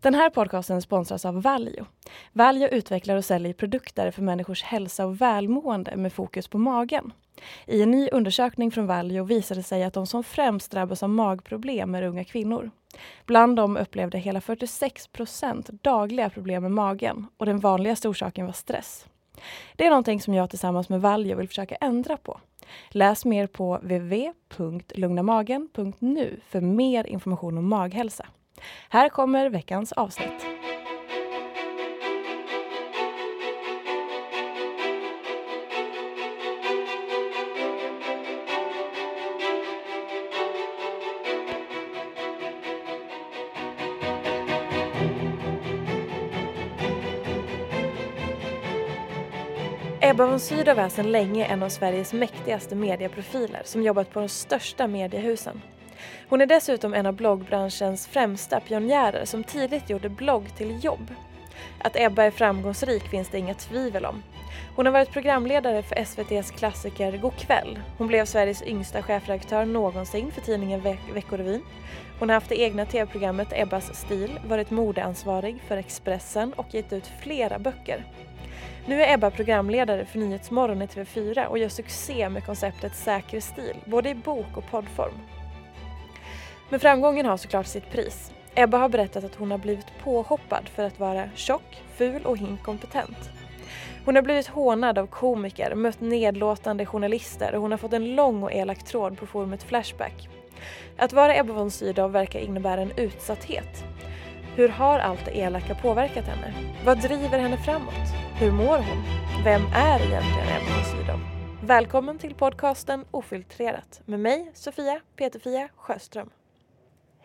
Den här podcasten sponsras av Valio. Valio utvecklar och säljer produkter för människors hälsa och välmående med fokus på magen. I en ny undersökning från Valio visade det sig att de som främst drabbas av magproblem är unga kvinnor. Bland dem upplevde hela 46 procent dagliga problem med magen och den vanligaste orsaken var stress. Det är någonting som jag tillsammans med Valio vill försöka ändra på. Läs mer på www.lugnamagen.nu för mer information om maghälsa. Här kommer veckans avsnitt. Ebba von Sydow är sedan länge en av Sveriges mäktigaste medieprofiler som jobbat på de största mediehusen. Hon är dessutom en av bloggbranschens främsta pionjärer som tidigt gjorde blogg till jobb. Att Ebba är framgångsrik finns det inga tvivel om. Hon har varit programledare för SVTs klassiker Go'kväll. Hon blev Sveriges yngsta chefredaktör någonsin för tidningen Ve Veckorevyn. Hon har haft det egna tv-programmet Ebbas stil, varit modeansvarig för Expressen och gett ut flera böcker. Nu är Ebba programledare för Nyhetsmorgon i TV4 och gör succé med konceptet Säker stil, både i bok och poddform. Men framgången har såklart sitt pris. Ebba har berättat att hon har blivit påhoppad för att vara tjock, ful och inkompetent. Hon har blivit hånad av komiker, mött nedlåtande journalister och hon har fått en lång och elak tråd på forumet Flashback. Att vara Ebba von Sydow verkar innebära en utsatthet. Hur har allt det elaka påverkat henne? Vad driver henne framåt? Hur mår hon? Vem är egentligen Ebba von Sydow? Välkommen till podcasten Ofiltrerat med mig, Sofia Peterfia Sjöström.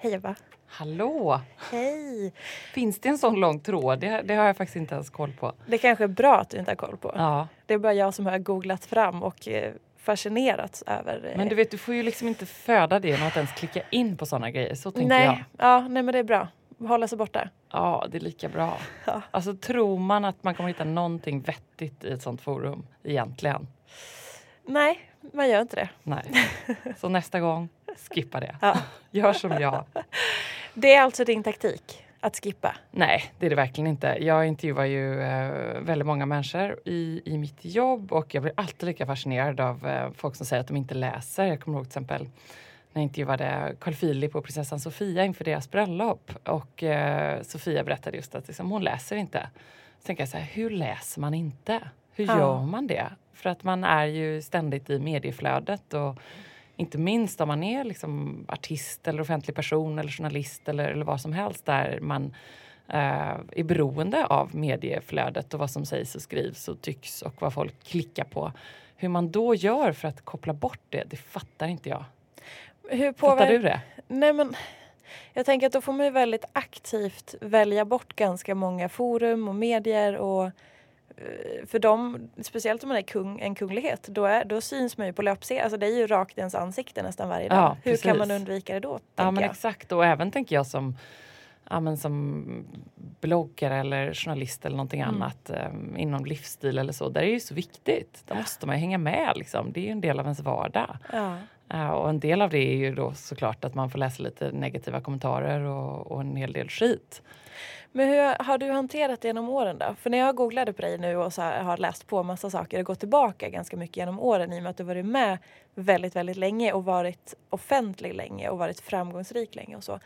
Hej Ebba! Hallå! Hej! Finns det en sån lång tråd? Det, det, har jag faktiskt inte ens koll på. Det kanske är bra att du inte har koll på. Ja. Det är bara jag som har googlat fram och eh, fascinerats över... Eh... Men du vet, du får ju liksom inte föda det genom att ens klicka in på såna grejer. Så tänker nej. jag. Ja, nej men det är bra. Hålla sig borta. Ja, det är lika bra. Ja. Alltså tror man att man kommer hitta någonting vettigt i ett sånt forum egentligen? Nej, man gör inte det. Nej. Så nästa gång, skippa det. Ja. Gör som jag. Det är alltså din taktik? Att skippa? Nej, det är det verkligen inte. Jag intervjuar ju eh, väldigt många människor i, i mitt jobb och jag blir alltid lika fascinerad av eh, folk som säger att de inte läser. Jag kommer ihåg till exempel när jag intervjuade Carl Philip och prinsessan Sofia inför deras bröllop och eh, Sofia berättade just att liksom, hon läser inte. Så tänker jag så här, hur läser man inte? Hur Ja. gör man det? För att man är ju ständigt i medieflödet och inte minst om man är liksom artist eller offentlig person eller journalist eller, eller vad som helst där man eh, är beroende av medieflödet och vad som sägs och skrivs och tycks och vad folk klickar på. Hur man då gör för att koppla bort det, det fattar inte jag. Hur Fattar du det? Nej men jag tänker att då får man ju väldigt aktivt välja bort ganska många forum och medier och för dem, speciellt om man är kung, en kunglighet, då, är, då syns man ju på löpsedlar. Alltså det är ju rakt i ens ansikte nästan varje dag. Ja, Hur precis. kan man undvika det då? Ja men jag? exakt och även tänker jag som, ja, men som bloggare eller journalist eller någonting Mm. annat eh, inom livsstil eller så. Där är det ju så viktigt. Där måste man ju hänga med liksom. Det är ju en del av ens vardag. Ja. Eh, och en del av det är ju då såklart att man får läsa lite negativa kommentarer och, och en hel del skit. Men hur har du hanterat det genom åren då? För när jag googlade på dig nu och så här, har läst på massa saker och gått tillbaka ganska mycket genom åren i och med att du varit med väldigt, väldigt länge och varit offentlig länge och varit framgångsrik länge och så.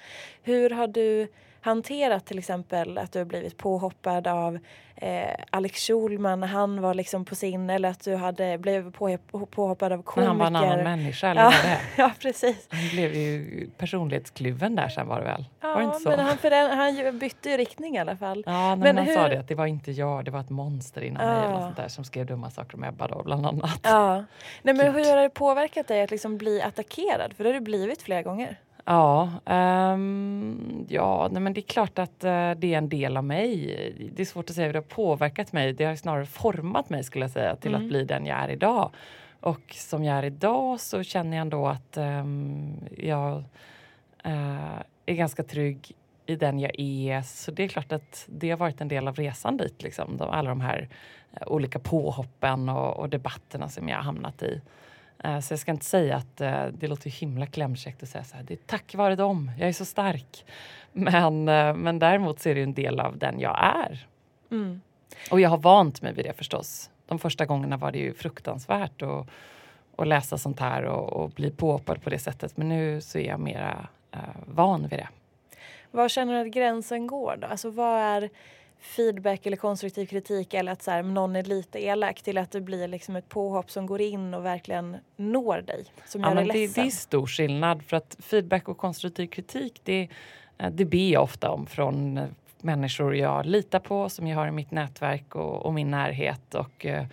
Hur har du hanterat till exempel att du har blivit påhoppad av eh, Alex Schulman när han var liksom på sin eller att du hade blivit på, påhoppad av komiker? han var en annan människa eller Ja, vad det är. ja, precis. Han blev ju personlighetskluven där sen var det väl? var det Ja, inte så? men han, för den, han bytte ju riktning i alla fall. Ja, Men men han sa hur- det att det var inte jag, det var ett monster innan mig eller Ja. sånt där som skrev dumma saker om Ebba då bland annat. Ja. Nej, men Gud. hur har det påverkat dig att liksom bli attackerad? För det har du blivit flera gånger. Ja, ehm, ja nej, men det är klart att eh, det är en del av mig. Det är svårt att säga hur det har påverkat mig. Det har snarare format mig skulle jag säga till Mm. att bli den jag är idag. Och som jag är idag så känner jag ändå att ehm, jag eh, är ganska trygg i den jag är. Så det är klart att det har varit en del av resan dit. Liksom. De, alla de här eh, olika påhoppen och, och debatterna som jag har hamnat i. Eh, Så jag ska inte säga att eh, det låter himla klämkäckt att säga så här, det är tack vare dem, jag är så stark. Men, eh, men däremot så är det en del av den jag är. Mm. Och jag har vant mig vid det förstås. De första gångerna var det ju fruktansvärt att, att läsa sånt här och, och bli påhoppad på det sättet. Men nu så är jag mera van vid det. Var känner du att gränsen går då? Alltså vad är feedback eller konstruktiv kritik eller att så här, någon är lite elak till att det blir liksom ett påhopp som går in och verkligen når dig? Som Ja, gör dig men det, ledsen? det är stor skillnad för att feedback och konstruktiv kritik det, eh, det ber jag ofta om från eh, människor jag litar på som jag har i mitt nätverk och, och min närhet. Och, eh,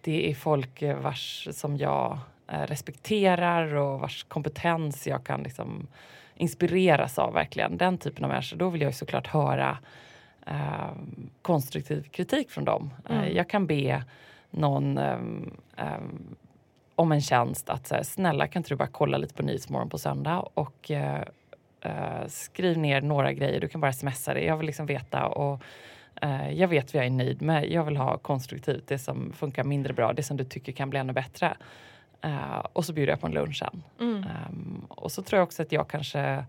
det är folk vars som jag respekterar och vars kompetens jag kan liksom inspireras av verkligen. Den typen av människor. Då vill jag såklart höra eh, konstruktiv kritik från dem. Eh, Mm. jag kan be någon ehm, ehm, om en tjänst att så här, snälla kan inte du bara kolla lite på Nyhetsmorgon på söndag och eh, eh, skriv ner några grejer. Du kan bara smsa det. Jag vill liksom veta och eh, jag vet vad jag är nöjd med. Jag vill ha konstruktivt, det som funkar mindre bra, det som du tycker kan bli ännu bättre. Eh, och så bjuder jag på en lunch sen. Mm. Ehm, och så tror jag också att jag kanske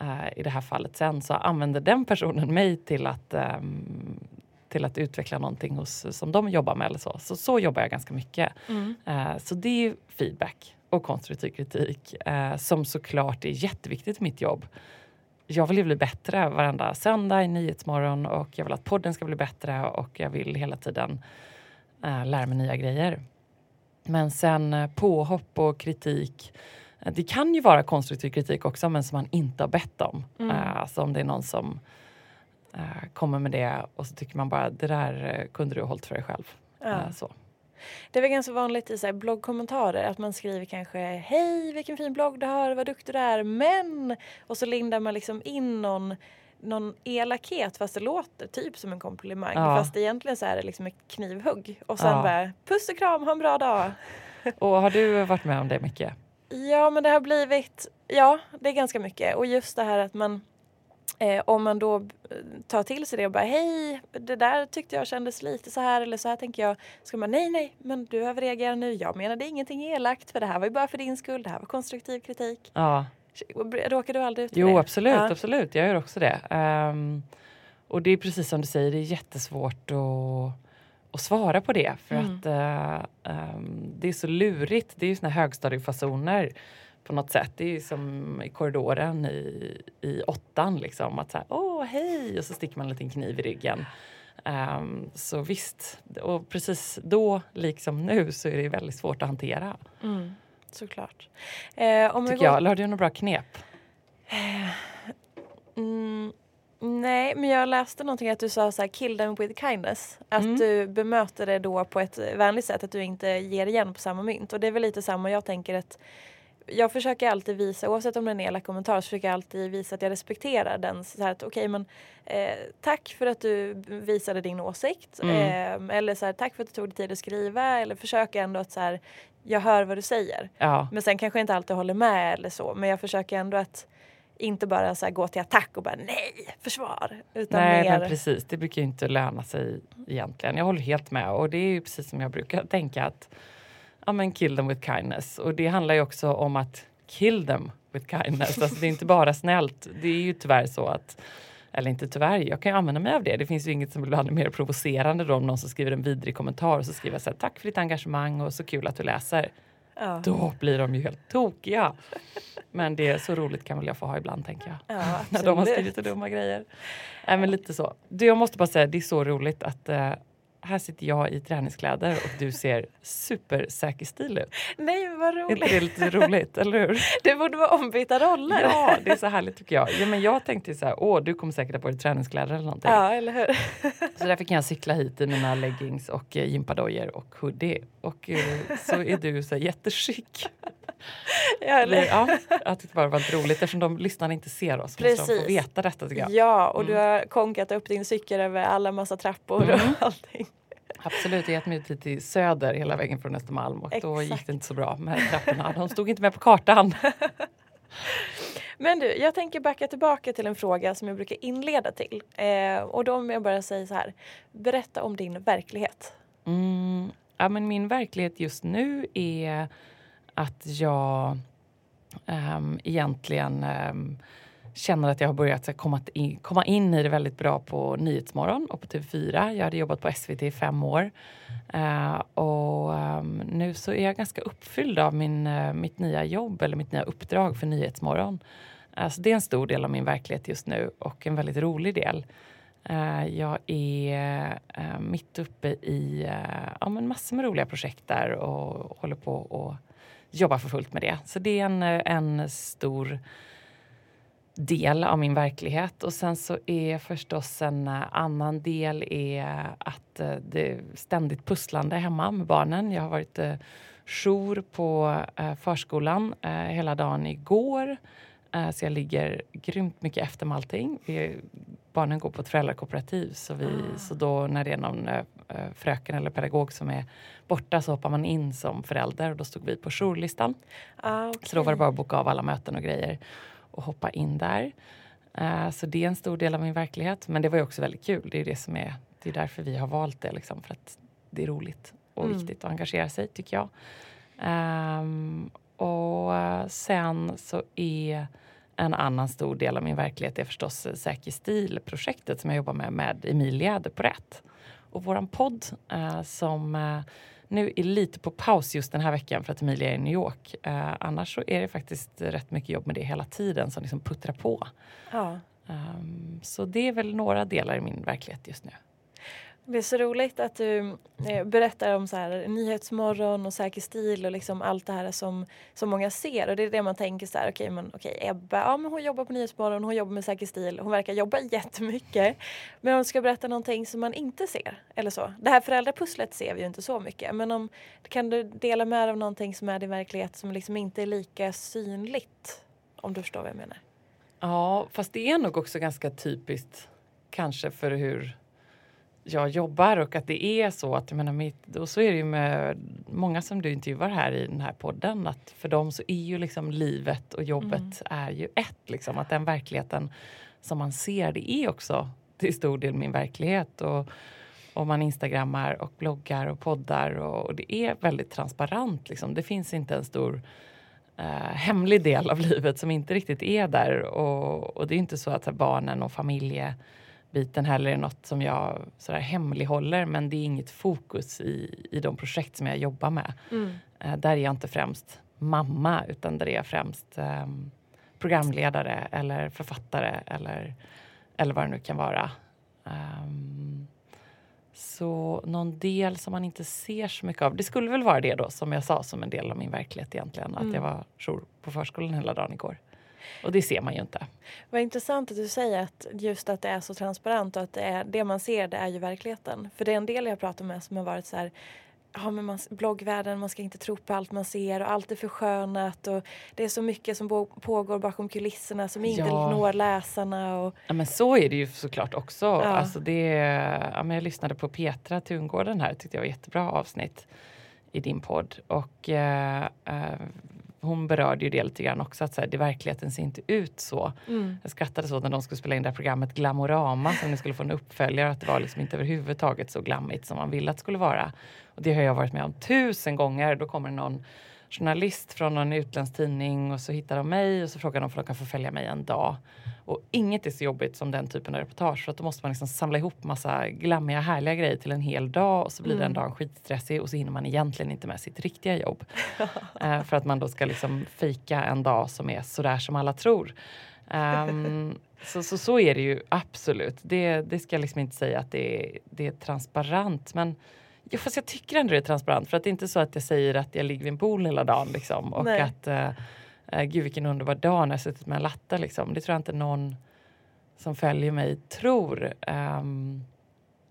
eh, i det här fallet sen så använder den personen mig till att ehm, till att utveckla någonting hos, som de jobbar med eller så. Så, så jobbar jag ganska mycket. Mm. Eh, så det är feedback och konstruktiv kritik eh, som såklart är jätteviktigt i mitt jobb. Jag vill ju bli bättre varenda söndag i Nyhetsmorgon och jag vill att podden ska bli bättre och jag vill hela tiden eh, lära mig nya grejer. Men sen eh, påhopp och kritik. Eh, Det kan ju vara konstruktiv kritik också men som man inte har bett om. Mm. Eh, alltså om det är någon som eh, kommer med det och så tycker man bara det där kunde du ha hållit för dig själv. Ja. Så. Det är väl ganska vanligt i så bloggkommentarer att man skriver kanske Hej vilken fin blogg du har, vad duktig du är, men och så lindar man liksom in någon någon elakhet fast det låter typ som en komplimang Ja. fast egentligen så är det liksom ett knivhugg och sen Ja. bara puss och kram, ha en bra dag. Och har du varit med om det mycket? Ja men det har blivit, ja det är ganska mycket och just det här att man eh, om man då eh, tar till sig det och bara hej det där tyckte jag kändes lite så här eller så här tänker jag. Ska man nej nej men du överreagerar nu. Jag menade ingenting elakt för det här var ju bara för din skull. Det här var konstruktiv kritik. Ja. Råkar du aldrig ut för Jo, det? absolut, Ja. absolut. Jag gör också det. Ehm, och det är precis som du säger, det är jättesvårt att, att svara på det. För Mm. att eh, ehm, det är så lurigt. Det är ju såna högstadiefasoner på något sätt. Det är som i korridoren i, i åttan liksom. Att så här, åh hej! Och så sticker man en liten kniv i ryggen. Ehm, så visst, och precis då, liksom nu, så är det väldigt svårt att hantera. Mm, såklart. Eh, om vi Tycker går- jag. Eller har du några bra knep? Mm, nej, men jag läste någonting att du sa så här, kill them with kindness. Att Mm. du bemöter det då på ett vänligt sätt, att du inte ger igen på samma mynt. Och det är väl lite samma, jag tänker att jag försöker alltid visa, oavsett om det är en elak kommentar, så försöker jag alltid visa att jag respekterar den. Så här att okej okay, men eh, tack för att du visade din åsikt. Mm. Eh, eller så här, tack för att du tog dig tid att skriva. Eller försöker ändå att så här, jag hör vad du säger. Ja. Men sen kanske jag inte alltid håller med eller så. Men jag försöker ändå att inte bara så gå till attack och bara nej, försvar. Utan nej, mer... men precis. Det brukar ju inte löna sig egentligen. Jag håller helt med. Och det är ju precis som jag brukar tänka att ja, men kill them with kindness. Och det handlar ju också om att kill them with kindness. Alltså det är inte bara snällt. Det är ju tyvärr så att eller inte tyvärr, jag kan ju använda mig av det. Det finns ju inget som blir mer provocerande då om någon som skriver en vidrig kommentar och så skriver så här, tack för ditt engagemang och så kul att du läser. Ja. Då blir de ju helt tokiga. Men det är så roligt kan väl jag få ha ibland tänker jag. Ja, När de har skrivit så dumma grejer. Nej men lite så. Du, jag måste bara säga, det är så roligt att uh, här sitter jag i träningskläder och du ser supersäker stil ut. Nej vad roligt! Är det lite roligt, eller hur? Det borde vara ombytta roller. Ja, det är så härligt tycker jag. Ja, men jag tänkte så här, åh du kommer säkert ha på dig träningskläder eller någonting. Ja, eller hur? Så därför kan jag cykla hit i mina leggings och eh, gympadojor och hoodie. Och eh, så är du så här. Ja, eller? ja, jag tyckte bara det var lite roligt eftersom de lyssnarna inte ser oss. Precis. Måste de få veta detta tycker jag. Ja, och mm. du har konkat upp din cykel över alla massa trappor mm. och allting. Absolut, jag gett mig ut till Söder hela vägen från Östermalm och Exakt. då gick det inte så bra med trapporna. De stod inte med på kartan. Men du, jag tänker backa tillbaka till en fråga som jag brukar inleda till. Eh, och då om jag bara säger så här, berätta om din verklighet. Mm, ja, men min verklighet just nu är att jag um, egentligen um, känner att jag har börjat komma in, komma in i det väldigt bra på Nyhetsmorgon och på TV4. Jag hade jobbat på SVT i fem år. Uh, och um, nu så är jag ganska uppfylld av min, uh, mitt nya jobb eller mitt nya uppdrag för Nyhetsmorgon. Eh, så det är en stor del av min verklighet just nu och en väldigt rolig del. Jag är mitt uppe i ja, men massor med roliga projekt där och håller på och jobbar för fullt med det. Så det är en, en stor del av min verklighet. Och sen så är förstås en eh, annan del är att eh, det är ständigt pusslande hemma med barnen. Jag har varit eh, jour på förskolan hela dagen igår. Så jag ligger grymt mycket efter med allting. Vi, barnen går på ett föräldrakooperativ så, vi, ah. så då när det är någon fröken eller pedagog som är borta så hoppar man in som förälder och då stod vi på jourlistan. Ah, okay. Så då var det bara att boka av alla möten och grejer och hoppa in där. Uh, så det är en stor del av min verklighet. Men det var också väldigt kul. Det är det som är, det är därför vi har valt det. Liksom, för att det är roligt och mm. viktigt att engagera sig tycker jag. Um, och sen så är en annan stor del av min verklighet är förstås Säker stil-projektet som jag jobbar med med Emilia de Porrett. Och våran podd uh, som uh, nu är lite på paus just den här veckan för att Emilia är i New York. Uh, annars så är det faktiskt rätt mycket jobb med det hela tiden som liksom puttrar på. Ja. Um, så det är väl några delar i min verklighet just nu. Det är så roligt att du eh, berättar om så här, Nyhetsmorgon och Säker stil och liksom allt det här som, som många ser. Och det är det man tänker så här, okej okay, okay, Ebba, ja men hon jobbar på Nyhetsmorgon, hon jobbar med Säker stil, hon verkar jobba jättemycket. Men hon ska berätta någonting som man inte ser, eller så. Det här föräldrapusslet ser vi ju inte så mycket. Men om, kan du dela med dig av någonting som är din verklighet som liksom inte är lika synligt? Om du förstår vad jag menar. Ja, fast det är nog också ganska typiskt kanske för hur jag jobbar och att det är så att jag menar, mitt, och så är det ju med många som du intervjuar här i den här podden att för dem så är ju liksom livet och jobbet mm. är ju ett liksom att den verkligheten som man ser det är också till stor del min verklighet och, och man instagrammar och bloggar och poddar och, och det är väldigt transparent liksom. Det finns inte en stor Uh, hemlig del av livet som inte riktigt är där. Och, och det är inte så att här, barnen och familje biten heller är något som jag sådär hemlighåller men det är inget fokus i, i de projekt som jag jobbar med. Mm. Uh, där är jag inte främst mamma utan där är jag främst um, programledare eller författare eller, eller vad det nu kan vara. Um, så någon del som man inte ser så mycket av. Det skulle väl vara det då som jag sa som en del av min verklighet egentligen. Mm. Att jag var jour på förskolan hela dagen igår. Och det ser man ju inte. Vad intressant att du säger att just att det är så transparent och att det, är, det man ser det är ju verkligheten. För det är en del jag pratar med som har varit så här ja, men man, bloggvärlden, man ska inte tro på allt man ser och allt är förskönat och det är så mycket som pågår bakom kulisserna som inte ja. når läsarna. Och... Ja men så är det ju såklart också. Ja. Alltså det, ja, men jag lyssnade på Petra Tungården här, tyckte jag var jättebra avsnitt i din podd. Och eh, eh, hon berörde ju det lite grann också, att så här, det verkligheten ser inte ut så. Mm. Jag skrattade så när de skulle spela in det här programmet Glamorama som ni skulle få en uppföljare, att det var liksom inte överhuvudtaget så glammigt som man ville att det skulle vara. Och det har jag varit med om tusen gånger. Då kommer någon journalist från någon utländsk tidning och så hittar de mig och så frågar de om de kan få följa mig en dag. Och inget är så jobbigt som den typen av reportage för att då måste man liksom samla ihop massa glammiga härliga grejer till en hel dag och så blir mm. den dagen skitstressig och så hinner man egentligen inte med sitt riktiga jobb. uh, för att man då ska liksom fika en dag som är sådär som alla tror. Um, så, så, så är det ju absolut. Det, det ska jag liksom inte säga att det är, det är transparent men Ja, fast jag tycker ändå det är transparent för att det är inte så att jag säger att jag ligger vid en pool hela dagen liksom, och Nej. att uh, uh, gud vilken underbar dag när jag suttit med en latte liksom. Det tror jag inte någon som följer mig tror. Um,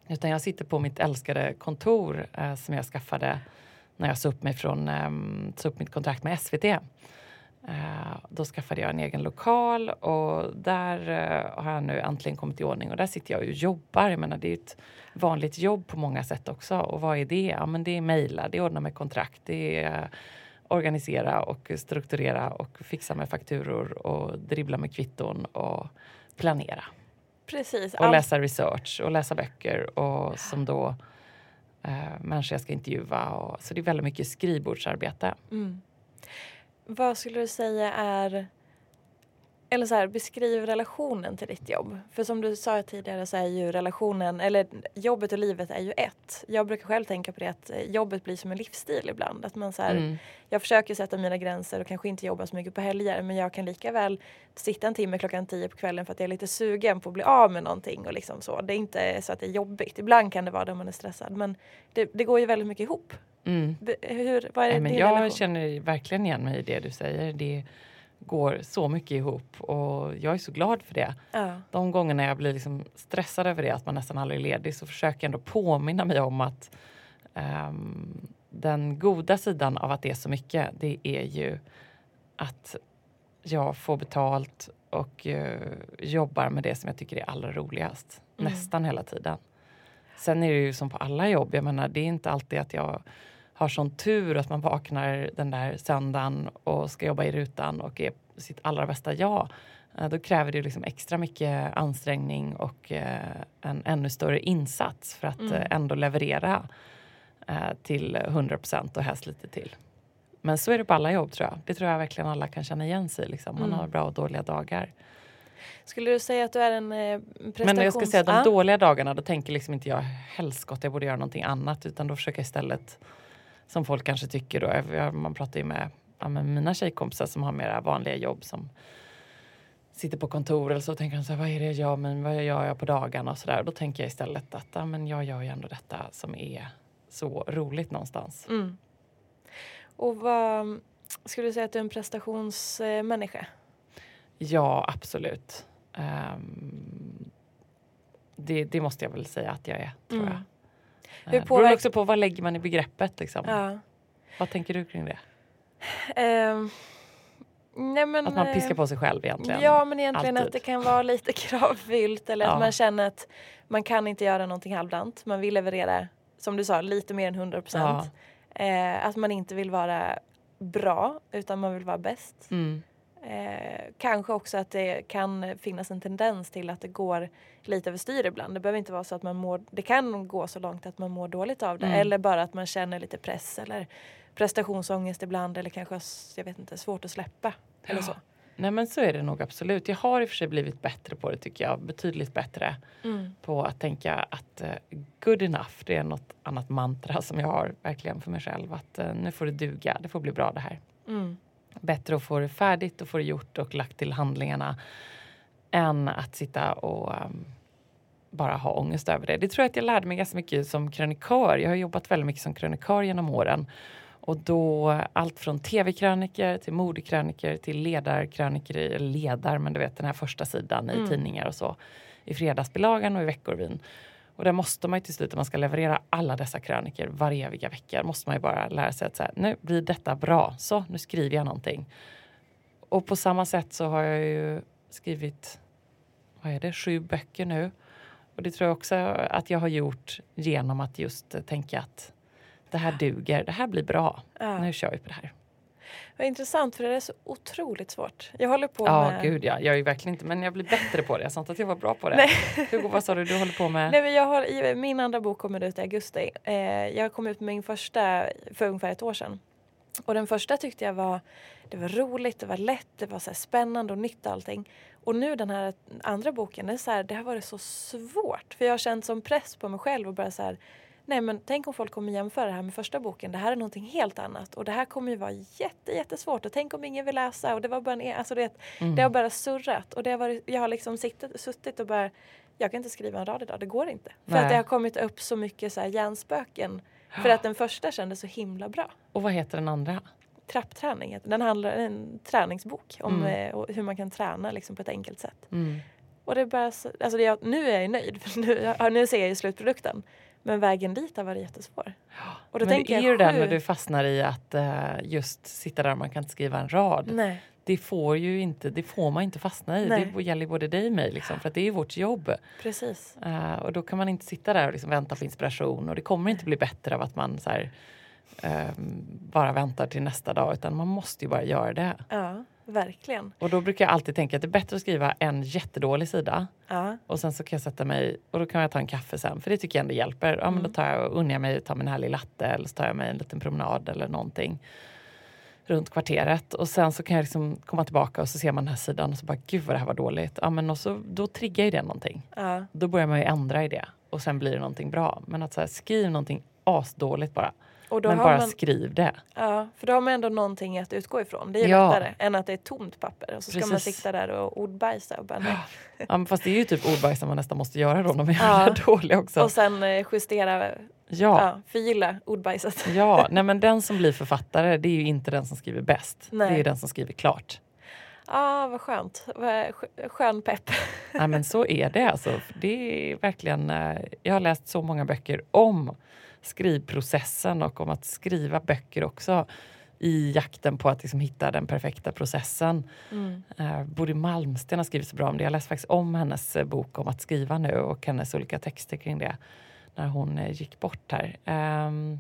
utan jag sitter på mitt älskade kontor uh, som jag skaffade när jag sa upp, mig från, um, sa upp mitt kontrakt med SVT. Uh, då skaffade jag en egen lokal och där uh, har jag nu äntligen kommit i ordning och där sitter jag och jobbar. Jag menar, det är ett vanligt jobb på många sätt också. Och vad är det? Ja, men det är mejla, det är ordna med kontrakt, det är organisera och strukturera och fixa med fakturor och dribbla med kvitton och planera. Precis. Och läsa research och läsa böcker och som då människor jag ska intervjua. Och, så det är väldigt mycket skrivbordsarbete. Mm. Vad skulle du säga är eller så här, beskriv relationen till ditt jobb. För som du sa tidigare så är ju relationen, eller jobbet och livet är ju ett. Jag brukar själv tänka på det att eh, jobbet blir som en livsstil ibland. Att man så här, mm. Jag försöker sätta mina gränser och kanske inte jobba så mycket på helger men jag kan lika väl sitta en timme klockan tio på kvällen för att jag är lite sugen på att bli av med någonting och liksom så. Det är inte så att det är jobbigt. Ibland kan det vara det om man är stressad men det, det går ju väldigt mycket ihop. Mm. Hur, vad är ja, men jag relation? känner verkligen igen mig i det du säger. Det går så mycket ihop och jag är så glad för det. Ja. De gångerna jag blir liksom stressad över det, att man nästan aldrig är ledig, så försöker jag ändå påminna mig om att um, den goda sidan av att det är så mycket, det är ju att jag får betalt och uh, jobbar med det som jag tycker är allra roligast. Mm. Nästan hela tiden. Sen är det ju som på alla jobb, jag menar det är inte alltid att jag har sån tur att man vaknar den där söndagen och ska jobba i rutan och är sitt allra bästa jag. Eh, då kräver det liksom extra mycket ansträngning och eh, en ännu större insats för att mm. Eh, ändå leverera till 100 procent och helst lite till. Men så är det på alla jobb tror jag. Det tror jag verkligen alla kan känna igen sig liksom. Man mm. har bra och dåliga dagar. Skulle du säga att du är en eh, prestations... Men jag ska säga de dåliga dagarna då tänker liksom inte jag helskott jag borde göra någonting annat utan då försöker jag istället som folk kanske tycker då. Man pratar ju med, ja, med mina tjejkompisar som har mera vanliga jobb som sitter på kontor eller så tänker de så här, vad är det jag gör, men vad gör jag på dagarna och så där. Då tänker jag istället att ja, men jag gör ju ändå detta som är så roligt någonstans. Mm. Och vad skulle du säga att du är en prestationsmänniska? Ja, absolut. Um, det, det, måste jag väl säga att jag är, tror mm. jag. Hur påverkar... Beror också på vad lägger man i begreppet. Liksom. Ja. Vad tänker du kring det? Uh, nej men, att man piskar på sig själv egentligen? Ja men egentligen Alltid. att det kan vara lite kravfyllt eller ja. att man känner att man kan inte göra någonting halvdant. Man vill leverera, som du sa, lite mer än 100 procent. Ja. Uh, att man inte vill vara bra utan man vill vara bäst. Mm. Eh, kanske också att det kan finnas en tendens till att det går lite överstyr ibland. Det behöver inte vara så att man mår, det kan gå så långt att man mår dåligt av det mm. eller bara att man känner lite press eller prestationsångest ibland eller kanske jag vet inte, svårt att släppa. Ja. Eller så. Nej men så är det nog absolut. Jag har i och för sig blivit bättre på det tycker jag. Betydligt bättre mm. på att tänka att uh, good enough, det är något annat mantra som jag har verkligen för mig själv. Att uh, nu får det duga, det får bli bra det här. Mm bättre att få det färdigt och få det gjort och lagt till handlingarna än att sitta och um, bara ha ångest över det. Det tror jag att jag lärde mig ganska mycket som krönikör. Jag har jobbat väldigt mycket som krönikör genom åren. Och då allt från tv-kröniker till modekröniker till ledarkröniker, eller ledar, men du vet den här första sidan i mm. tidningar och så. I fredagsbilagan och i Veckorvin. Och där måste man ju till slut, om man ska leverera alla dessa kröniker varje eviga vecka, måste man ju bara lära sig att så här, nu blir detta bra. Så, nu skriver jag någonting. Och på samma sätt så har jag ju skrivit, vad är det, sju böcker nu. Och det tror jag också att jag har gjort genom att just tänka att det här duger, det här blir bra. Ja. Nu kör vi på det här. Vad intressant för det är så otroligt svårt. Jag håller på Ja, med... gud ja. Jag är ju verkligen inte, men jag blir bättre på det. Jag sa inte att jag var bra på det. Nej. Hugo, vad sa du du håller på med? Nej, men jag har, min andra bok kommer ut i augusti. Eh, jag kom ut med min första för ungefär ett år sedan. Och den första tyckte jag var, det var roligt, det var lätt, det var så spännande och nytt allting. Och nu den här andra boken, det, är så här, det har varit så svårt. För jag har känt som press på mig själv och bara så här, nej men tänk om folk kommer jämföra det här med första boken. Det här är någonting helt annat och det här kommer ju vara jätte, jättesvårt och tänk om ingen vill läsa och det var bara en, e- alltså det, det har bara surrat och det har varit, jag har liksom sittit, suttit och bara jag kan inte skriva en rad idag, det går inte. För Nej. att det har kommit upp så mycket så här hjärnspöken. För att den första kändes så himla bra. Och vad heter den andra? Trappträning den. handlar en träningsbok om Mm. eh, hur man kan träna liksom, på ett enkelt sätt. Mm. Och det är bara så, alltså det, jag, nu är jag nöjd, för nu, nu ser jag ju slutprodukten. Men vägen dit har varit jättesvår. Och då Men tänker det är ju sju- när du fastnar i att eh, just sitta där och man kan inte skriva en rad. Nej, Det får ju inte, det får man inte fastna i. Nej. Det gäller både dig och mig liksom, för att det är vårt jobb. precis. Eh, och då kan man inte sitta där och liksom vänta på inspiration och det kommer inte bli bättre av att man så här, ehm, bara väntar till nästa dag utan man måste ju bara göra det. Ja, verkligen. Och då brukar jag alltid tänka att det är bättre att skriva en jättedålig sida Ja, och sen så kan jag sätta mig och då kan jag ta en kaffe sen för det tycker jag ändå hjälper. Ja, men då tar jag och unnar jag mig att ta mig en härlig latte eller så tar jag mig en liten promenad eller någonting runt kvarteret och sen så kan jag liksom komma tillbaka och så ser man den här sidan och så bara gud vad det här var dåligt. Ja, men och så, då triggar ju det någonting. ja, Då börjar man ju ändra i det och sen blir det någonting bra. Men att så här, skriv någonting asdåligt bara. Men bara man, skriv det. ja, för då har man ändå någonting att utgå ifrån. Det är Ja. lättare än att det är tomt papper. Och så ska man Precis. sitta där och ordbajsa och bara nej. Ja, men fast det är ju typ ordbajs som man nästan måste göra då. De är Ja. dåliga också. Och sen eh, justera, ja. ja, förgylla ordbajset. Ja, nej men den som blir författare det är ju inte den som skriver bäst. Nej. Det är den som skriver klart. ah, vad skönt. Skön pepp. Nej men så är det alltså. Det är verkligen, eh, jag har läst så många böcker om skrivprocessen och om att skriva böcker också i jakten på att liksom hitta den perfekta processen. Mm. Uh, Bodil Malmsten har skrivit så bra om det. Jag läste faktiskt om hennes eh, bok om att skriva nu och hennes olika texter kring det när hon eh, gick bort här. Ehm,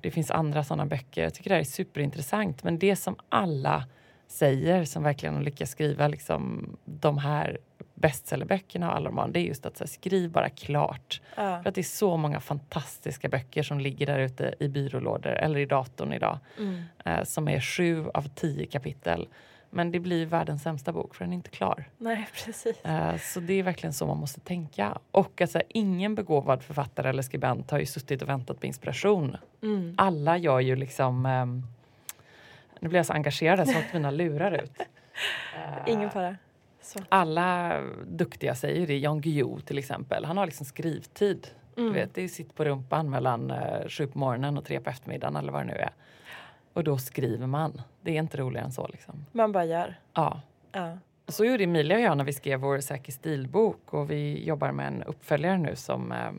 det finns andra sådana böcker. Jag tycker det här är superintressant. Men det som alla säger som verkligen har lyckats skriva liksom, de här bestsellerböckerna och alla romaner, det är just att här, skriv bara klart. Ja. För att det är så många fantastiska böcker som ligger där ute i byrålådor eller i datorn idag. Mm. Eh, som är sju av tio kapitel. Men det blir världens sämsta bok för den är inte klar. Nej, precis. Eh, så det är verkligen så man måste tänka. Och alltså, ingen begåvad författare eller skribent har ju suttit och väntat på inspiration. Mm. Alla gör ju liksom... ehm, nu blir jag så engagerad så att mina lurar ut. Eh, Ingen fara. Så. alla duktiga säger det. Jan Guillou till exempel. Han har liksom skrivtid. Du Mm. vet, det är sitt på rumpan mellan eh, sju på morgonen och tre på eftermiddagen eller vad det nu är. Och då skriver man. Det är inte roligare än så. Liksom. Man bara gör. Ja. Ja. Så gjorde Emilia och jag när vi skrev vår Säker stilbok och vi jobbar med en uppföljare nu som, eh,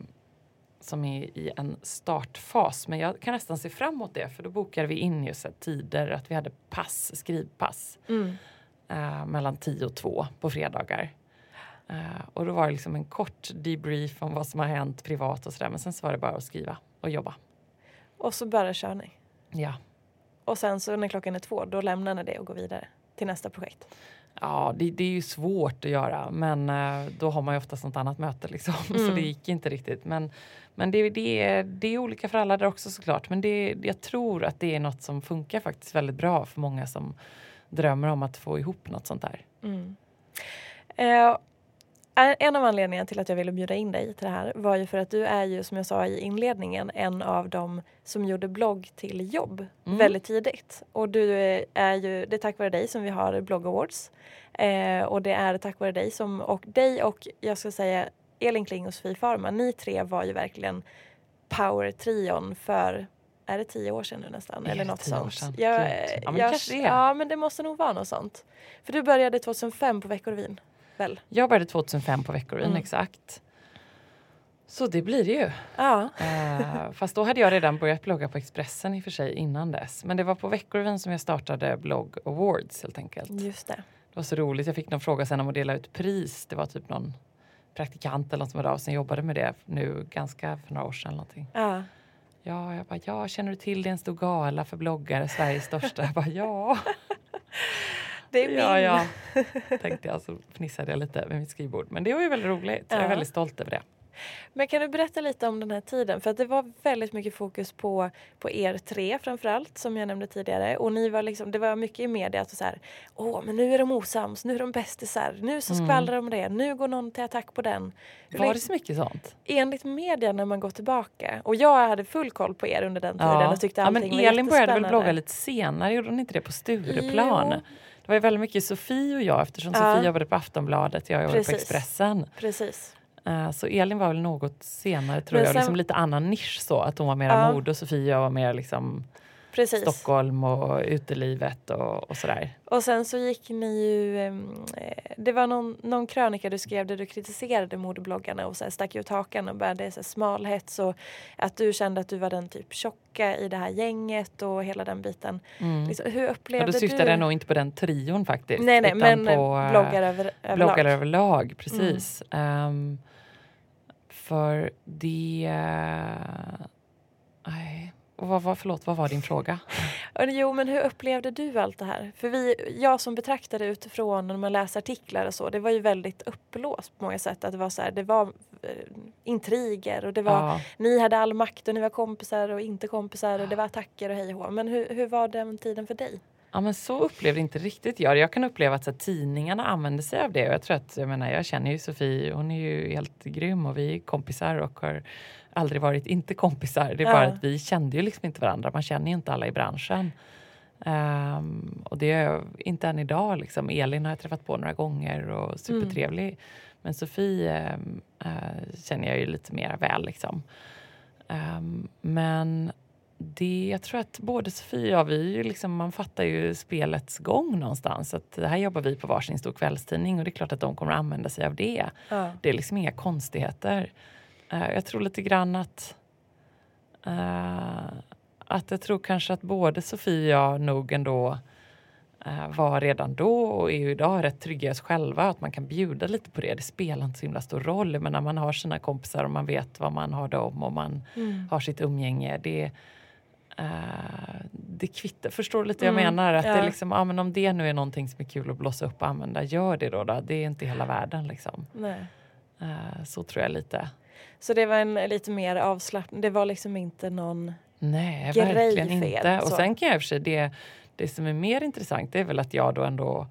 som är i en startfas. Men jag kan nästan se fram emot det för då bokade vi in just tider att vi hade pass, skrivpass Mm. eh, mellan 10 och 2 på fredagar. Eh, och då var det liksom en kort debrief om vad som har hänt privat och sådär men sen så var det bara att skriva och jobba. Och så bara kör ni. Ja. Och sen så när klockan är två, då lämnar ni det och går vidare till nästa projekt. Ja, det, det är ju svårt att göra men eh, då har man ju oftast något annat möte liksom. Så Mm. det gick inte riktigt. Men, men det, det, är, det är olika för alla där också såklart. Men det, jag tror att det är något som funkar faktiskt väldigt bra för många som drömmer om att få ihop något sånt där. Mm. Eh, en av anledningarna till att jag ville bjuda in dig till det här var ju för att du är ju som jag sa i inledningen en av dem som gjorde blogg till jobb Mm. väldigt tidigt. Och du är ju, det är tack vare dig som vi har Blogg Awards. Eh, och det är tack vare dig som, och dig och jag ska säga Elin Kling och Sofie Farman, ni tre var ju verkligen power-trion för är det tio år sedan nu nästan? Eller något tio år sånt. sedan? Jag. Ja, men jag, kanske det ja men det måste nog vara något sånt. För du började 2005 på Veckorevyn, väl? Jag började 2005 på Veckorevyn Mm. exakt. Så det blir det ju. Ja. Eh, fast då hade jag redan börjat blogga på Expressen i och för sig innan dess. Men det var på Veckorevyn som jag startade Blogg Awards helt enkelt. Just det. Det var så roligt. Jag fick någon fråga sen om att dela ut pris. Det var typ någon praktikant eller något som hörde av sig jobbade med det nu ganska för några år sedan. Någonting. Ja. Ja, jag bara, ja, känner du till det? En stor gala för bloggare, Sveriges största. Jag bara, ja. Det är min. Ja, ja. Tänkte jag, så fnissade jag lite med mitt skrivbord. Men det var ju väldigt roligt. Jag är Ja. väldigt stolt över det. Men kan du berätta lite om den här tiden? För det var väldigt mycket fokus på, på er tre framförallt som jag nämnde tidigare. Och ni var liksom, det var mycket i media att så här, åh men nu är de osams, nu är de bästisar, nu så skvallrar de om det, nu går någon till attack på den. Var det så mycket sånt? Enligt media när man går tillbaka, och jag hade full koll på er under den tiden och tyckte ja, allting men var Elin började väl blogga lite senare, gjorde hon inte det på Stureplan? Jo. Det var ju väldigt mycket Sofie och jag eftersom Ja. Sofie jobbade på Aftonbladet, jag jobbade Precis. på Expressen. Precis. Eh, Så Elin var väl något senare tror Men jag, sen- liksom lite annan nisch så, att hon var mer Ja. mode och Sofia var mer liksom Precis. Stockholm och utelivet och, och sådär. Och sen så gick ni ju, eh, det var någon, någon krönika du skrev där du kritiserade modebloggarna och så här stack ut hakan och började så här smalhets och att du kände att du var den typ tjocka i det här gänget och hela den biten. Liksom, hur upplevde då syftade du? jag nog inte på den trion faktiskt. nej nej utan men på, på, eh, bloggar över, överlag. bloggar överlag. Precis. Ehm, för det... Nej. Vad var, förlåt, vad var din fråga? Jo men hur upplevde du allt det här? För vi, jag som betraktade utifrån när man läser artiklar och så, det var ju väldigt uppblåst på många sätt. Att det var så här, det var eh, intriger och det var Ja. ni hade all makt och ni var kompisar och inte kompisar och det var attacker och hej och hå. Men hur, hur var den tiden för dig? Ja men så upplevde inte riktigt jag. Jag kan uppleva att så, här, tidningarna använder sig av det. Och jag tror att, jag menar, jag känner ju Sofie, hon är ju helt grym och vi är kompisar och har aldrig varit inte kompisar. Det är Ja. bara att vi kände ju liksom inte varandra. Man känner ju inte alla i branschen. Ehm, och det är inte än idag liksom. Elin har jag träffat på några gånger och supertrevlig. Men Sofie eh, känner jag ju lite mer väl liksom. Ehm, men det, jag tror att både Sofie och jag, vi liksom, man fattar ju spelets gång någonstans. Att här jobbar vi på varsin stor kvällstidning och det är klart att de kommer att använda sig av det. Ja. Det är liksom inga konstigheter. Eh, jag tror lite grann att eh, att jag tror kanske att både Sofie och jag nog ändå eh, var redan då och är idag rätt trygga i oss själva. Att man kan bjuda lite på det. Det spelar inte så himla stor roll. Men när man har sina kompisar och man vet vad man har dem och man Mm. har sitt umgänge. Det, eh, det kvittar. Förstår du lite vad jag Mm, menar? Att det ja. är liksom, ja, men om det nu är någonting som är kul att blåsa upp och använda, gör det då. då. Det är inte hela världen liksom. Eh, så tror jag lite. Så det var en lite mer avslappnad, det var liksom inte någon... Nej, grej verkligen er, inte. Och så. sen kan jag i och för sig, det, det som är mer intressant det är väl att jag då ändå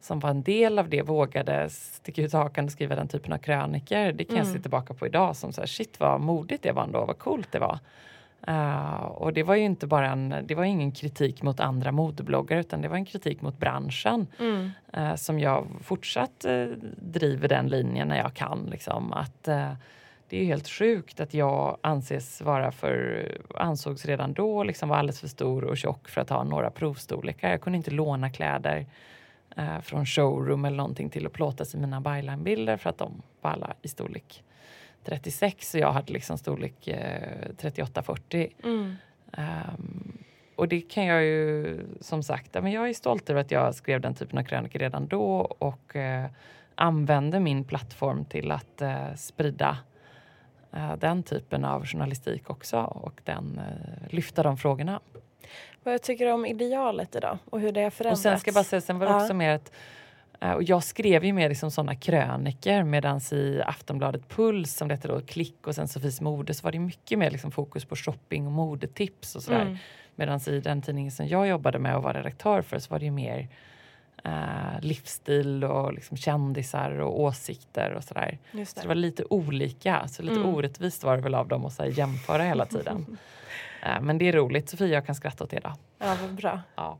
som var en del av det vågade sticka ut hakan och skriva den typen av kröniker. Det kan jag se tillbaka på idag som så här, shit vad modigt det var ändå, vad coolt det var. Eh, och det var ju inte bara en, det var ingen kritik mot andra modebloggare utan det var en kritik mot branschen. eh, som jag fortsatt eh, driver den linjen när jag kan. Liksom, att det är helt sjukt att jag anses vara för, ansågs redan då liksom vara alldeles för stor och tjock för att ha några provstorlekar. Jag kunde inte låna kläder från showroom eller någonting till att plåtas i mina byline-bilder för att de var alla i storlek 36 och jag hade liksom storlek eh, 38-40. Mm. Ehm, och det kan jag ju som sagt, men jag är stolt över att jag skrev den typen av krönikor redan då och eh, använde min plattform till att eh, sprida eh, den typen av journalistik också och den, eh, lyfta de frågorna. Vad jag tycker om idealet idag och hur det har Och förändrats. sen ska jag bara säga, sen var det Ja. också mer att och jag skrev ju mer liksom sådana kröniker medan i Aftonbladet Puls som hette då, Klick och sen Sofies mode så var det mycket mer liksom fokus på shopping och modetips och sådär. Mm. Medan i den tidningen som jag jobbade med och var redaktör för så var det mer eh, livsstil och liksom kändisar och åsikter och sådär. Så det var lite olika, så lite Mm. orättvist var det väl av dem att så jämföra hela tiden. eh, men det är roligt, Sofia jag kan skratta åt det då. Ja, vad bra. Ja.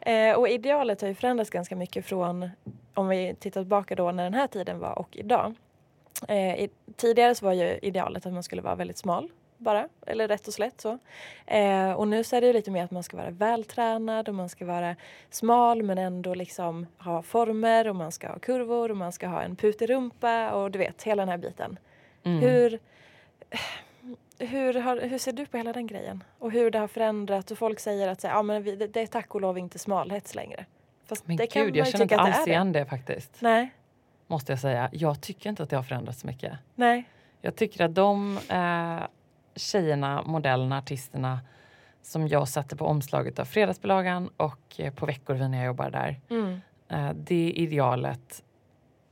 Eh, och idealet har ju förändrats ganska mycket från om vi tittar tillbaka då när den här tiden var och idag. Eh, tidigare så var ju idealet att man skulle vara väldigt smal bara, eller rätt och slätt så. Eh, och nu så är det ju lite mer att man ska vara vältränad och man ska vara smal men ändå liksom ha former och man ska ha kurvor och man ska ha en putig rumpa och du vet hela den här biten. Mm. Hur, hur, har, hur ser du på hela den grejen? Och hur det har förändrat och folk säger att så, ja, men vi, det, det är tack och lov inte smalhets längre. Fast Men det kan gud, jag känner inte alls det igen det faktiskt. Nej, Måste jag säga. Jag tycker inte att det har förändrats så mycket. nej. Jag tycker att de eh, tjejerna, modellerna, artisterna som jag satte på omslaget av Fredagsbilagan och eh, på Veckorevyn när jag jobbade där. Mm, Eh, det idealet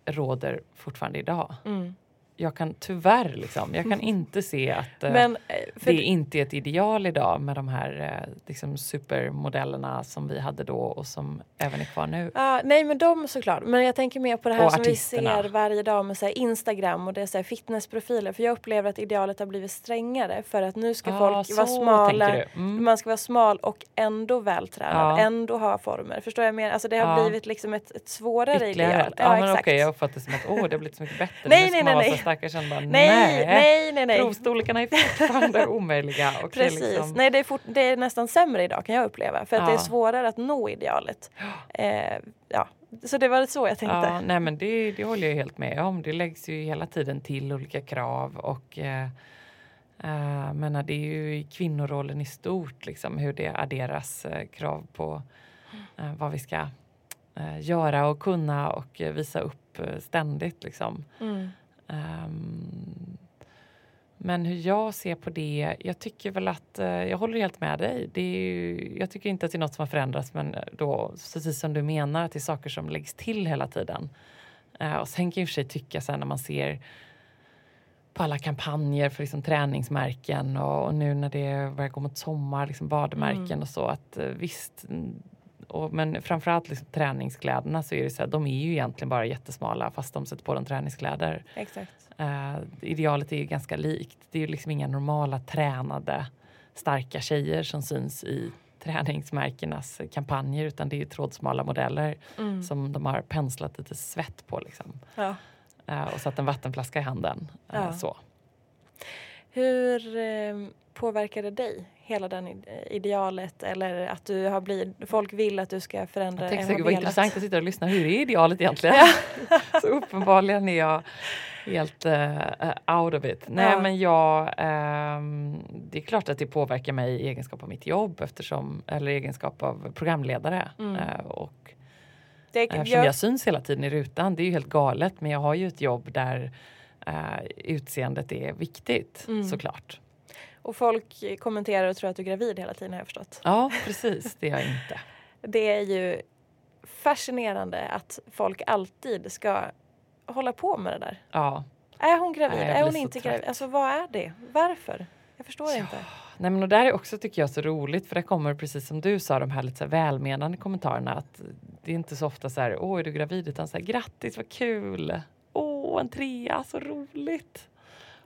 råder fortfarande idag. mm. Jag kan tyvärr liksom, jag kan inte se att eh, Men eh, det inte är ett ideal idag med de här eh, liksom supermodellerna som vi hade då och som även är kvar nu. Ja, nej men de såklart. Men jag tänker mer på det här Och som artisterna. vi ser varje dag med så här Instagram och det är så här fitnessprofiler. För jag upplever att idealet har blivit strängare för att nu ska Ah, folk vara smala. Mm. Man ska vara smal och ändå vältränad, Ja. ändå ha former. Förstår jag mer? Alltså det har Ja. blivit liksom ett, ett svårare Ytterligare. ideal. Ja, men okej, jag uppfattar det som att åh, det har blivit så mycket bättre. Nej, nej, nej, nej. Känner bara, nej, nej, nej, nej. Provstorlekarna är fortfarande omöjliga. Och Precis. liksom- Nej, det är, fort, det är nästan sämre idag kan jag uppleva. För att det är Ja. svårare att nå idealet. Eh, ja. Så det var så jag tänkte. Ja, nej men det, det håller jag helt med om. Det läggs ju hela tiden till olika krav och eh, eh, menar, det är ju i kvinnorollen i stort liksom, hur det adderas eh, krav på eh, vad vi ska eh, göra och kunna och visa upp eh, ständigt. Liksom. Mm. Ehm, men hur jag ser på det, jag tycker väl att, eh, jag håller helt med dig. Det är ju, jag tycker inte att det är något som har förändrats men då, precis som du menar, att det är saker som läggs till hela tiden. Eh, och sen kan jag i och för sig tycka sen när man ser på alla kampanjer för liksom träningsmärken och, och nu när det börjar gå mot sommar, liksom badmärken och så att eh, visst mm, och, men framförallt liksom träningskläderna så är det så här, de är ju egentligen bara jättesmala fast de sätter på dem träningskläder. Exakt. Eh, idealet är ju ganska likt. Det är ju liksom inga normala tränade starka tjejer som syns i träningsmärkenas kampanjer utan det är ju trådsmala modeller Mm. som de har penslat lite svett på liksom. Ja. Eh, och satt en vattenflaska i handen. Eh, Ja. så. Hur eh, påverkar det dig, hela den id- idealet? Eller att du har blivit, folk vill att du ska förändra Jag tänkte velat. intressant att sitta och lyssna. Hur är idealet egentligen? så uppenbarligen är jag helt eh, out of it. Nej Ja. men jag, ehm, det är klart att det påverkar mig i egenskap av mitt jobb eftersom, eller i egenskap av programledare. Mm. Eh, och Det, eftersom jag, jag syns hela tiden i rutan, det är ju helt galet men jag har ju ett jobb där eh, utseendet är viktigt Mm. såklart. Och folk kommenterar och tror att du är gravid hela tiden har jag förstått. Ja precis, det är jag inte. Det är ju fascinerande att folk alltid ska hålla på med det där. Ja. Är hon gravid? Nej, är hon inte trött. gravid? Alltså vad är det? Varför? Jag förstår inte. Nej, men och där är också tycker jag så roligt för det kommer precis som du sa de här lite så här välmenande kommentarerna att det är inte så ofta så här åh är du gravid utan så här grattis vad kul åh en trea så roligt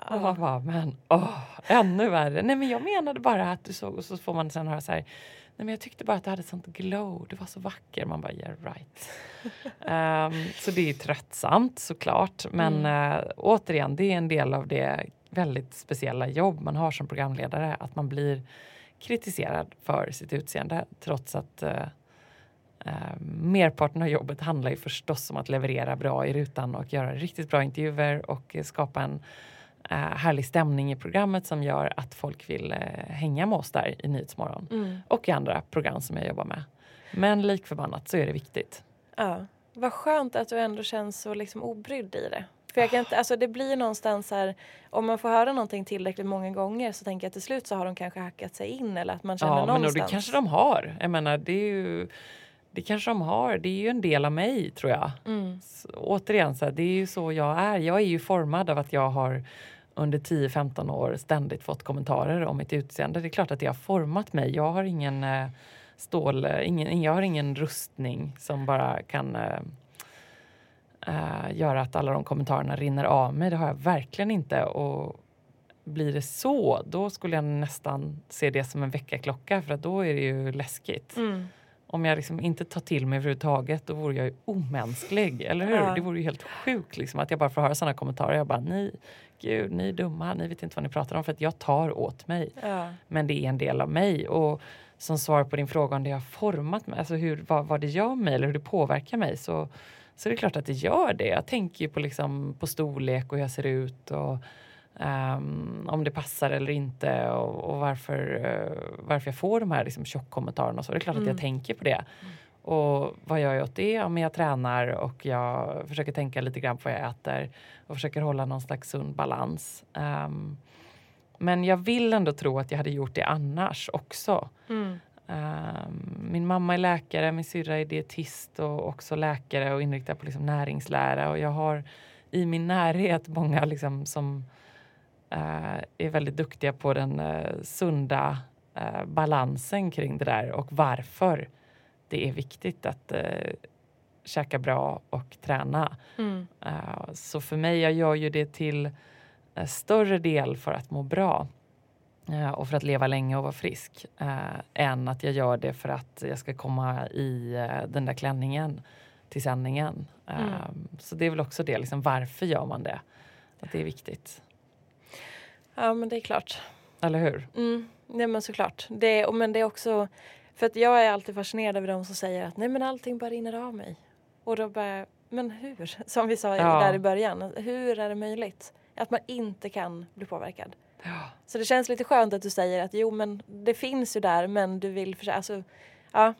och man bara men åh ännu värre. Nej men jag menade bara att du såg och så får man sen höra så här nej men jag tyckte bara att du hade sånt glow du var så vacker. Man bara yeah right. Ehm, så det är tröttsamt såklart. Men eh, återigen det är en del av det väldigt speciella jobb man har som programledare att man blir kritiserad för sitt utseende trots att eh, eh, merparten av jobbet handlar ju förstås om att leverera bra i rutan och göra riktigt bra intervjuer och skapa en härlig stämning i programmet som gör att folk vill eh, hänga med oss där i Nyhetsmorgon Mm. och i andra program som jag jobbar med. Men lik förbannat så är det viktigt. Ja. Vad skönt att du ändå känns så liksom obrydd i det. För jag kan inte, alltså det blir någonstans här, om man får höra någonting tillräckligt många gånger så tänker jag att till slut så har de kanske hackat sig in eller att man känner Ja, men och någonstans. det kanske de har. Jag menar, det är ju det kanske de har. Det är ju en del av mig tror jag. Mm. Så, återigen, så här, det är ju så jag är. Jag är ju formad av att jag har under 10-15 år ständigt fått kommentarer om mitt utseende. Det är klart att det har format mig. Jag har ingen eh, stål, eh, ingen, jag har ingen rustning som bara kan eh, eh, göra att alla de kommentarerna rinner av mig. Det har jag verkligen inte. Och blir det så, då skulle jag nästan se det som en väckarklocka för att då är det ju läskigt. Mm. Om jag liksom inte tar till mig överhuvudtaget då vore jag ju omänsklig, eller hur? Ja. Det vore ju helt sjukt liksom, att jag bara får höra sådana kommentarer. Jag bara, ni, gud, ni är dumma, ni vet inte vad ni pratar om för att jag tar åt mig. Ja. Men det är en del av mig. Och som svar på din fråga om det har format mig, alltså hur, vad, vad det gör mig eller hur det påverkar mig så, så är det klart att det gör det. Jag tänker ju på, liksom, på storlek och hur jag ser ut och Um, om det passar eller inte och, och varför, uh, varför jag får de här liksom, tjockkommentarerna. Så det är klart mm. att jag mm. tänker på det. Och vad gör jag åt det? Ja, men jag tränar och jag försöker tänka lite grann på vad jag äter och försöker hålla någon slags sund balans. Um, men jag vill ändå tro att jag hade gjort det annars också. Mm. Um, min mamma är läkare, min syrra är dietist och också läkare och inriktad på liksom näringslära. Och jag har i min närhet många liksom som är väldigt duktiga på den uh, sunda uh, balansen kring det där och varför det är viktigt att uh, käka bra och träna. Mm. Uh, så för mig, jag gör ju det till större del för att må bra uh, och för att leva länge och vara frisk uh, än att jag gör det för att jag ska komma i den där klänningen till sändningen. Mm. Så det är väl också det, liksom, varför gör man det? Att det är viktigt. Ja, men det är klart. Eller hur? Mm. Nej, men såklart. Det, men det är också... För att jag är alltid fascinerad över de som säger att nej men allting bara rinner av mig. Och då bara, men hur? Som vi sa ja. där i början, hur är det möjligt? Att man inte kan bli påverkad. Ja. Så det känns lite skönt att du säger att jo men det finns ju där men du vill försöka, alltså, ja.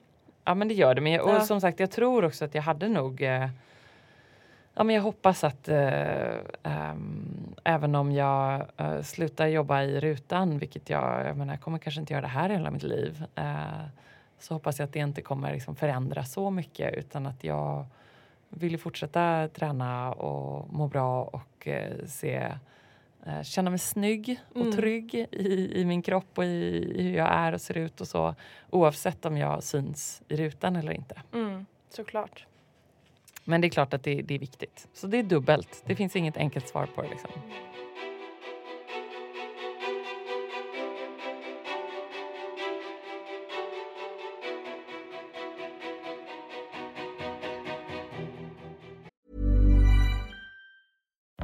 Ja men det gör det, men jag, och ja. som sagt jag tror också att jag hade nog eh, Ja, men jag hoppas att eh, um, även om jag uh, slutar jobba i rutan, vilket jag, jag menar, jag kommer kanske inte göra det här hela mitt liv, uh, så hoppas jag att det inte kommer liksom förändras så mycket utan att jag vill fortsätta träna och må bra och uh, se känna mig snygg och mm. trygg i, i min kropp och i, i, hur jag är och ser ut och så oavsett om jag syns i rutan eller inte. Mm, såklart. Men det är klart att det, det, är viktigt. Så det är dubbelt. Det finns inget enkelt svar på det. Liksom.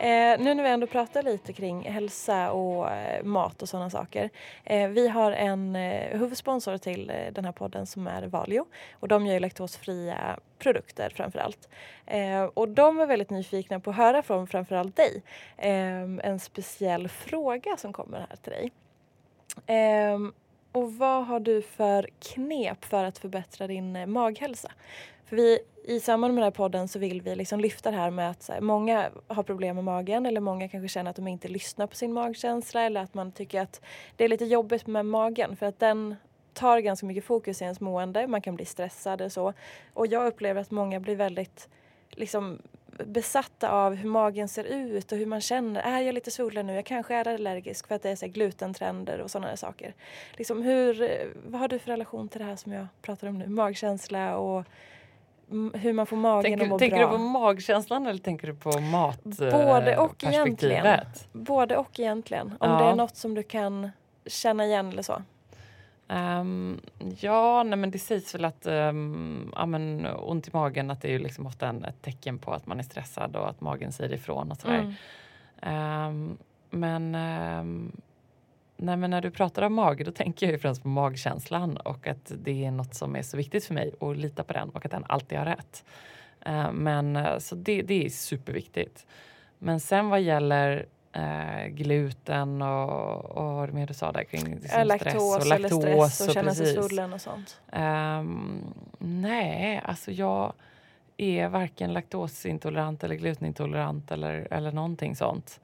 Eh, nu när vi ändå pratar lite kring hälsa och eh, mat och sådana saker. Eh, vi har en eh, huvudsponsor till eh, den här podden som är Valio och de gör ju laktosfria produkter framförallt. Eh, och de är väldigt nyfikna på att höra från framförallt dig eh, en speciell fråga som kommer här till dig. Eh, och vad har du för knep för att förbättra din eh, maghälsa? För vi, I samband med den här podden så vill vi liksom lyfta det här med att här, många har problem med magen eller många kanske känner att de inte lyssnar på sin magkänsla eller att man tycker att det är lite jobbigt med magen för att den tar ganska mycket fokus i ens mående. Man kan bli stressad och så. Och jag upplever att många blir väldigt liksom besatta av hur magen ser ut och hur man känner. Är jag lite svullen nu? Jag kanske är allergisk för att det är så här, glutentrender och sådana saker. Liksom hur, vad har du för relation till det här som jag pratar om nu? Magkänsla och hur man får magen Tänker, att må tänker bra. du på magkänslan eller tänker du på mat? Både eh, och egentligen. perspektivet? Både och egentligen. Om Ja. det är något som du kan känna igen eller så. Ehm, ja, nej, men det sägs väl att um, ja, men, ont i magen att det är ju liksom ofta en, ett tecken på att man är stressad och att magen säger ifrån och sådär. Mm. Ehm, men, nej, men när du pratar om mage då tänker jag ju främst på magkänslan och att det är något som är så viktigt för mig att lita på den och att den alltid har rätt. Ehm, men eh, så det, det är superviktigt. Men sen vad gäller eh, gluten och, och vad var det mer du sa där kring liksom laktos, stress och eller stress och och känna sig svullen och sånt. Ehm, nej, alltså jag är varken laktosintolerant eller glutenintolerant eller, eller någonting sånt.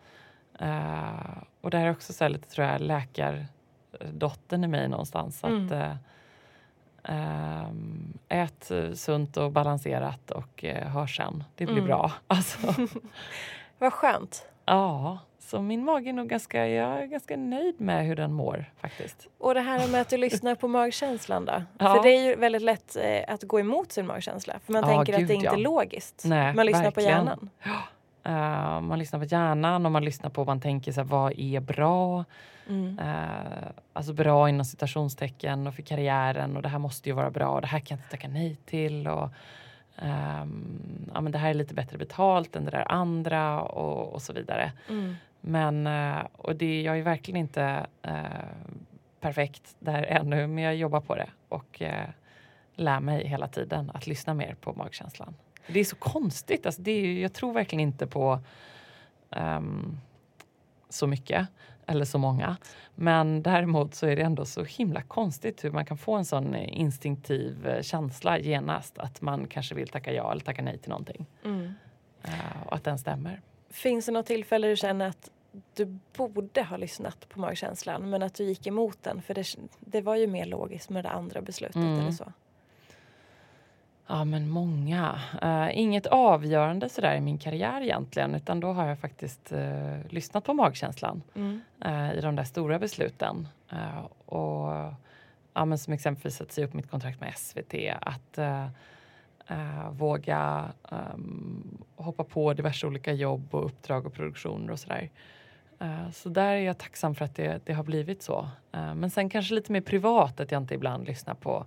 Eh, och det här är också så lite, tror jag, läkardottern i mig någonstans. Mm. Att, eh, ehm, ät sunt och balanserat och uh, hör sen. Det blir Mm. bra. Alltså, Vad skönt. ja, så min mage är nog ganska, jag är ganska nöjd med hur den mår faktiskt. Och det här med att du lyssnar på magkänslan då? Ja. För det är ju väldigt lätt eh, att gå emot sin magkänsla. För man Ja, tänker att gud, det inte är ja. logiskt. Nej, man lyssnar på verkligen. hjärnan. Eh, man lyssnar på hjärnan och man lyssnar på vad man tänker så här, vad är bra? Mm. Eh, alltså bra inom citationstecken och för karriären och det här måste ju vara bra och det här kan jag inte tacka nej till. Och, ehm, ja, men det här är lite bättre betalt än det där andra och, och så vidare. Mm. Men eh, och det, jag är verkligen inte perfekt där ännu men jag jobbar på det och lär mig hela tiden att lyssna mer på magkänslan. Det är så konstigt, alltså det är, ju- jag tror verkligen inte på ehm, så mycket eller så många. Men däremot så är det ändå så himla konstigt hur man kan få en sån instinktiv eh, känsla genast att man kanske vill tacka ja eller tacka nej till någonting. Mm. Eh, och att den stämmer. Finns det något tillfälle du känner att du borde ha lyssnat på magkänslan men att du gick emot den? För det, det var ju mer logiskt med det andra beslutet Mm. eller så. Ja, men många. Eh, inget avgörande sådär i min karriär egentligen utan då har jag faktiskt eh, lyssnat på magkänslan Mm. eh, i de där stora besluten. Och ja, men som exempelvis att säga upp mitt kontrakt med SVT. Att våga ehm, hoppa på diverse olika jobb och uppdrag och produktioner och sådär. Så där är jag tacksam för att det, det har blivit så. Men sen kanske lite mer privat att jag inte ibland lyssnar på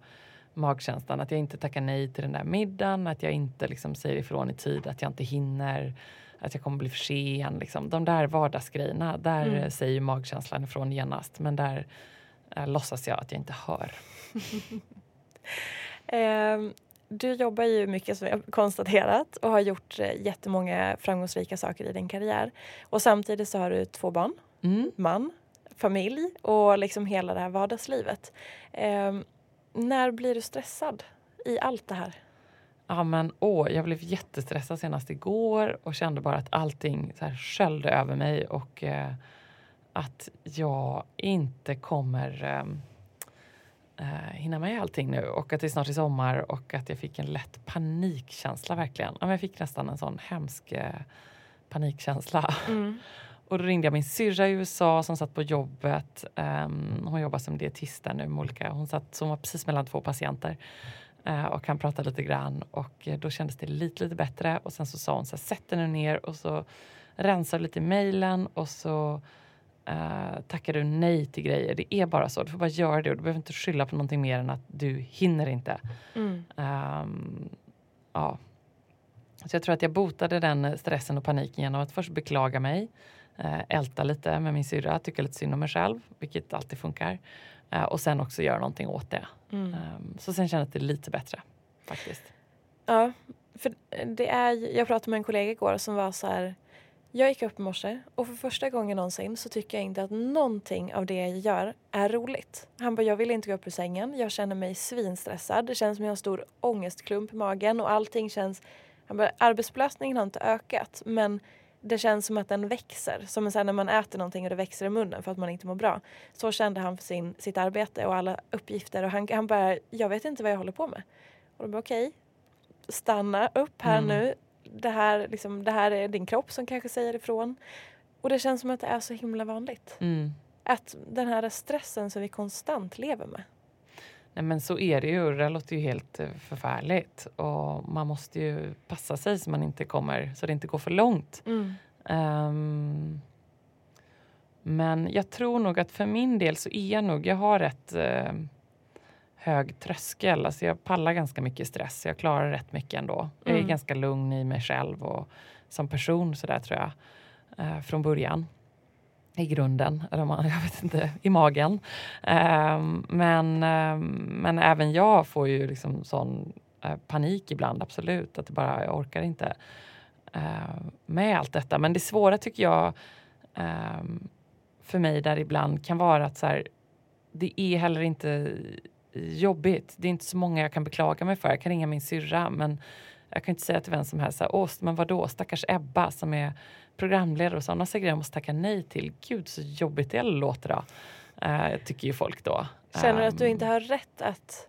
magkänslan. Att jag inte tackar nej till den där middagen, att jag inte liksom säger ifrån i tid, att jag inte hinner, att jag kommer bli för sen. Liksom. De där vardagsgrejerna, där Mm. eh, säger magkänslan ifrån genast. Men där eh, låtsas jag att jag inte hör. Ehm, du jobbar ju mycket som jag konstaterat och har gjort eh, jättemånga framgångsrika saker i din karriär. Och samtidigt så har du två barn, Mm. man, familj och liksom hela det här vardagslivet. Ehm, när blir du stressad i allt det här? Ja, men åh, jag blev jättestressad senast igår och kände bara att allting så här sköljde över mig och eh, att jag inte kommer eh, eh, hinna med allting nu och att det snart är sommar och att jag fick en lätt panikkänsla verkligen. Ja, men jag fick nästan en sån hemsk eh, panikkänsla. Och då ringde jag min syrra i USA som satt på jobbet. Ehm, hon jobbar som dietist där nu med olika, hon satt som var precis mellan två patienter. Eh, och han pratade lite grann och eh, då kändes det lite, lite bättre. Och sen så sa hon så här, sätt dig nu ner och så rensar lite i mejlen och så eh, tackar du nej till grejer. Det är bara så, du får bara göra det och du behöver inte skylla på någonting mer än att du hinner inte. Mm. Ehm, ja. Så jag tror att jag botade den stressen och paniken genom att först beklaga mig, älta lite med min syrra, tycka lite synd om mig själv, vilket alltid funkar. Eh, och sen också göra någonting åt det. Mm. Ehm, så sen kändes det lite bättre faktiskt. Ja, för det är, jag pratade med en kollega igår som var så här. Jag gick upp i morse och för första gången någonsin så tycker jag inte att någonting av det jag gör är roligt. Han bara, jag vill inte gå upp ur sängen. Jag känner mig svinstressad. Det känns som jag har en stor ångestklump i magen och allting känns... Han bara, arbetsbelastningen har inte ökat men det känns som att den växer. Som när man äter någonting och det växer i munnen för att man inte mår bra. Så kände han för sin, sitt arbete och alla uppgifter och han, han bara, jag vet inte vad jag håller på med. Och då bara okej, stanna upp här Mm. nu. det här, liksom, det här är din kropp som kanske säger ifrån. Och det känns som att det är så himla vanligt. Mm. Att den här stressen som vi konstant lever med. Nej, men så är det ju. Det låter ju helt eh, förfärligt. Och man måste ju passa sig så man inte kommer så det inte går för långt. Ehm, men jag tror nog att för min del så är jag nog, jag har rätt eh, hög tröskel. Alltså jag pallar ganska mycket stress. Jag klarar rätt mycket ändå. Jag är Mm. ganska lugn i mig själv och som person så där tror jag. Eh, från början. I grunden, eller man, jag vet inte, i magen. Ehm, men, ehm, men även jag får ju liksom sån eh, panik ibland, absolut. Att det bara, jag orkar inte eh, med allt detta. Men det svåra tycker jag ehm, för mig där ibland kan vara att så här, det är heller inte jobbigt. Det är inte så många jag kan beklaga mig för. Jag kan ringa min syrra men jag kan inte säga till vem som helst så här, Åh, men vadå, stackars Ebba som är programledare och sådana grejer jag måste tacka nej till. Gud så jobbigt det låter då. Eh, tycker ju folk då. Känner du att du Ehm, inte har rätt att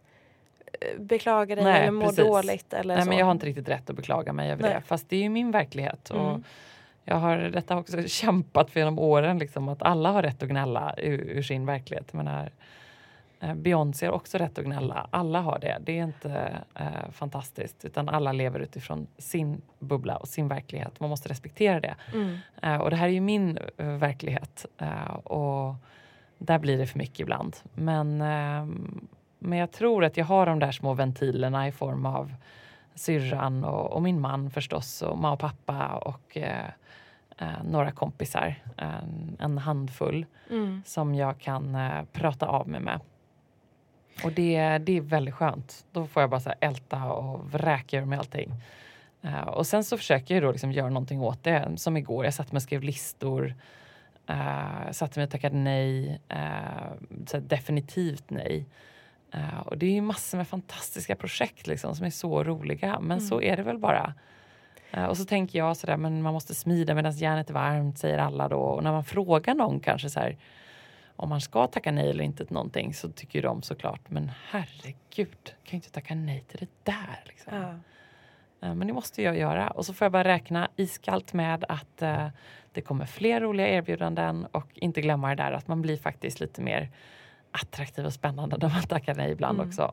eh, beklaga dig Nej, eller må precis. dåligt? Eller Nej, så? men jag har inte riktigt rätt att beklaga mig över Nej. det. Fast det är ju min verklighet. Och Mm. jag har detta också kämpat för genom åren. Liksom, att alla har rätt att gnälla ur, ur sin verklighet. Menar, eh, Beyoncé har också rätt att gnälla. Alla har det. Det är inte eh, fantastiskt. Utan alla lever utifrån sin bubbla och sin verklighet. Man måste respektera det. Mm. Eh, och det här är ju min eh, verklighet. Eh, och där blir det för mycket ibland. Men, ehm, men jag tror att jag har de där små ventilerna i form av syrran och, och min man förstås och mamma och pappa och eh, eh, några kompisar. En, en handfull Mm. som jag kan eh, prata av mig med. Och det, det är väldigt skönt. Då får jag bara så älta och vräka ur mig allting. Eh, och sen så försöker jag då liksom göra någonting åt det. Som igår, jag satte mig och skrev listor. Uh, satte mig och tackade nej. eh, så här definitivt nej. Eh, och det är ju massor med fantastiska projekt liksom, som är så roliga. Men så är det väl bara. Eh, och så tänker jag sådär, men man måste smida medan järnet är varmt, säger alla då. Och när man frågar någon kanske så här, om man ska tacka nej eller inte till någonting så tycker de såklart, men herregud, kan jag inte tacka nej till det där? Liksom. Ja. Eh, Men det måste jag göra. Och så får jag bara räkna iskallt med att eh, det kommer fler roliga erbjudanden och inte glömma det där att man blir faktiskt lite mer attraktiv och spännande när man tackar nej ibland Mm. också.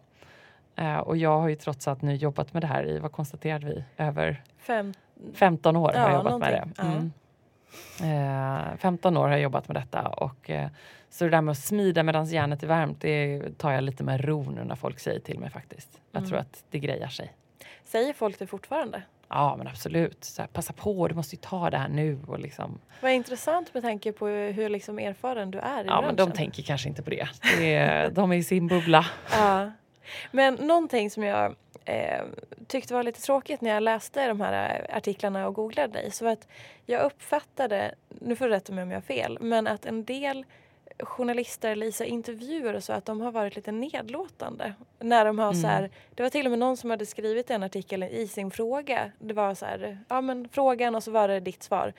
Eh, och jag har ju trots allt nu jobbat med det här i, vad konstaterade vi, över Fem, 15 år har Ja, jag jobbat med det. någonting. Mm. Eh, 15 år har jag jobbat med detta och eh, så det där med att smida medan järnet är varmt det tar jag lite med ro nu när folk säger till mig faktiskt. Jag Mm. tror att det grejar sig. säger folk det fortfarande? Ja men absolut. Så här, passa på, du måste ju ta det här nu. Och liksom. Vad intressant med tanke på hur liksom erfaren du är i Ja men de branschen. tänker kanske inte på det. det är, de är i sin bubbla. Ja. Men någonting som jag eh, tyckte var lite tråkigt när jag läste de här eh, artiklarna och googlade dig så var att jag uppfattade, nu får du rätta mig om jag har fel, men att en del journalister eller i intervjuer och så att de har varit lite nedlåtande. När de har så här, det var till och med någon som hade skrivit en artikel i sin fråga. Det var så här, ja men frågan och så var det ditt svar.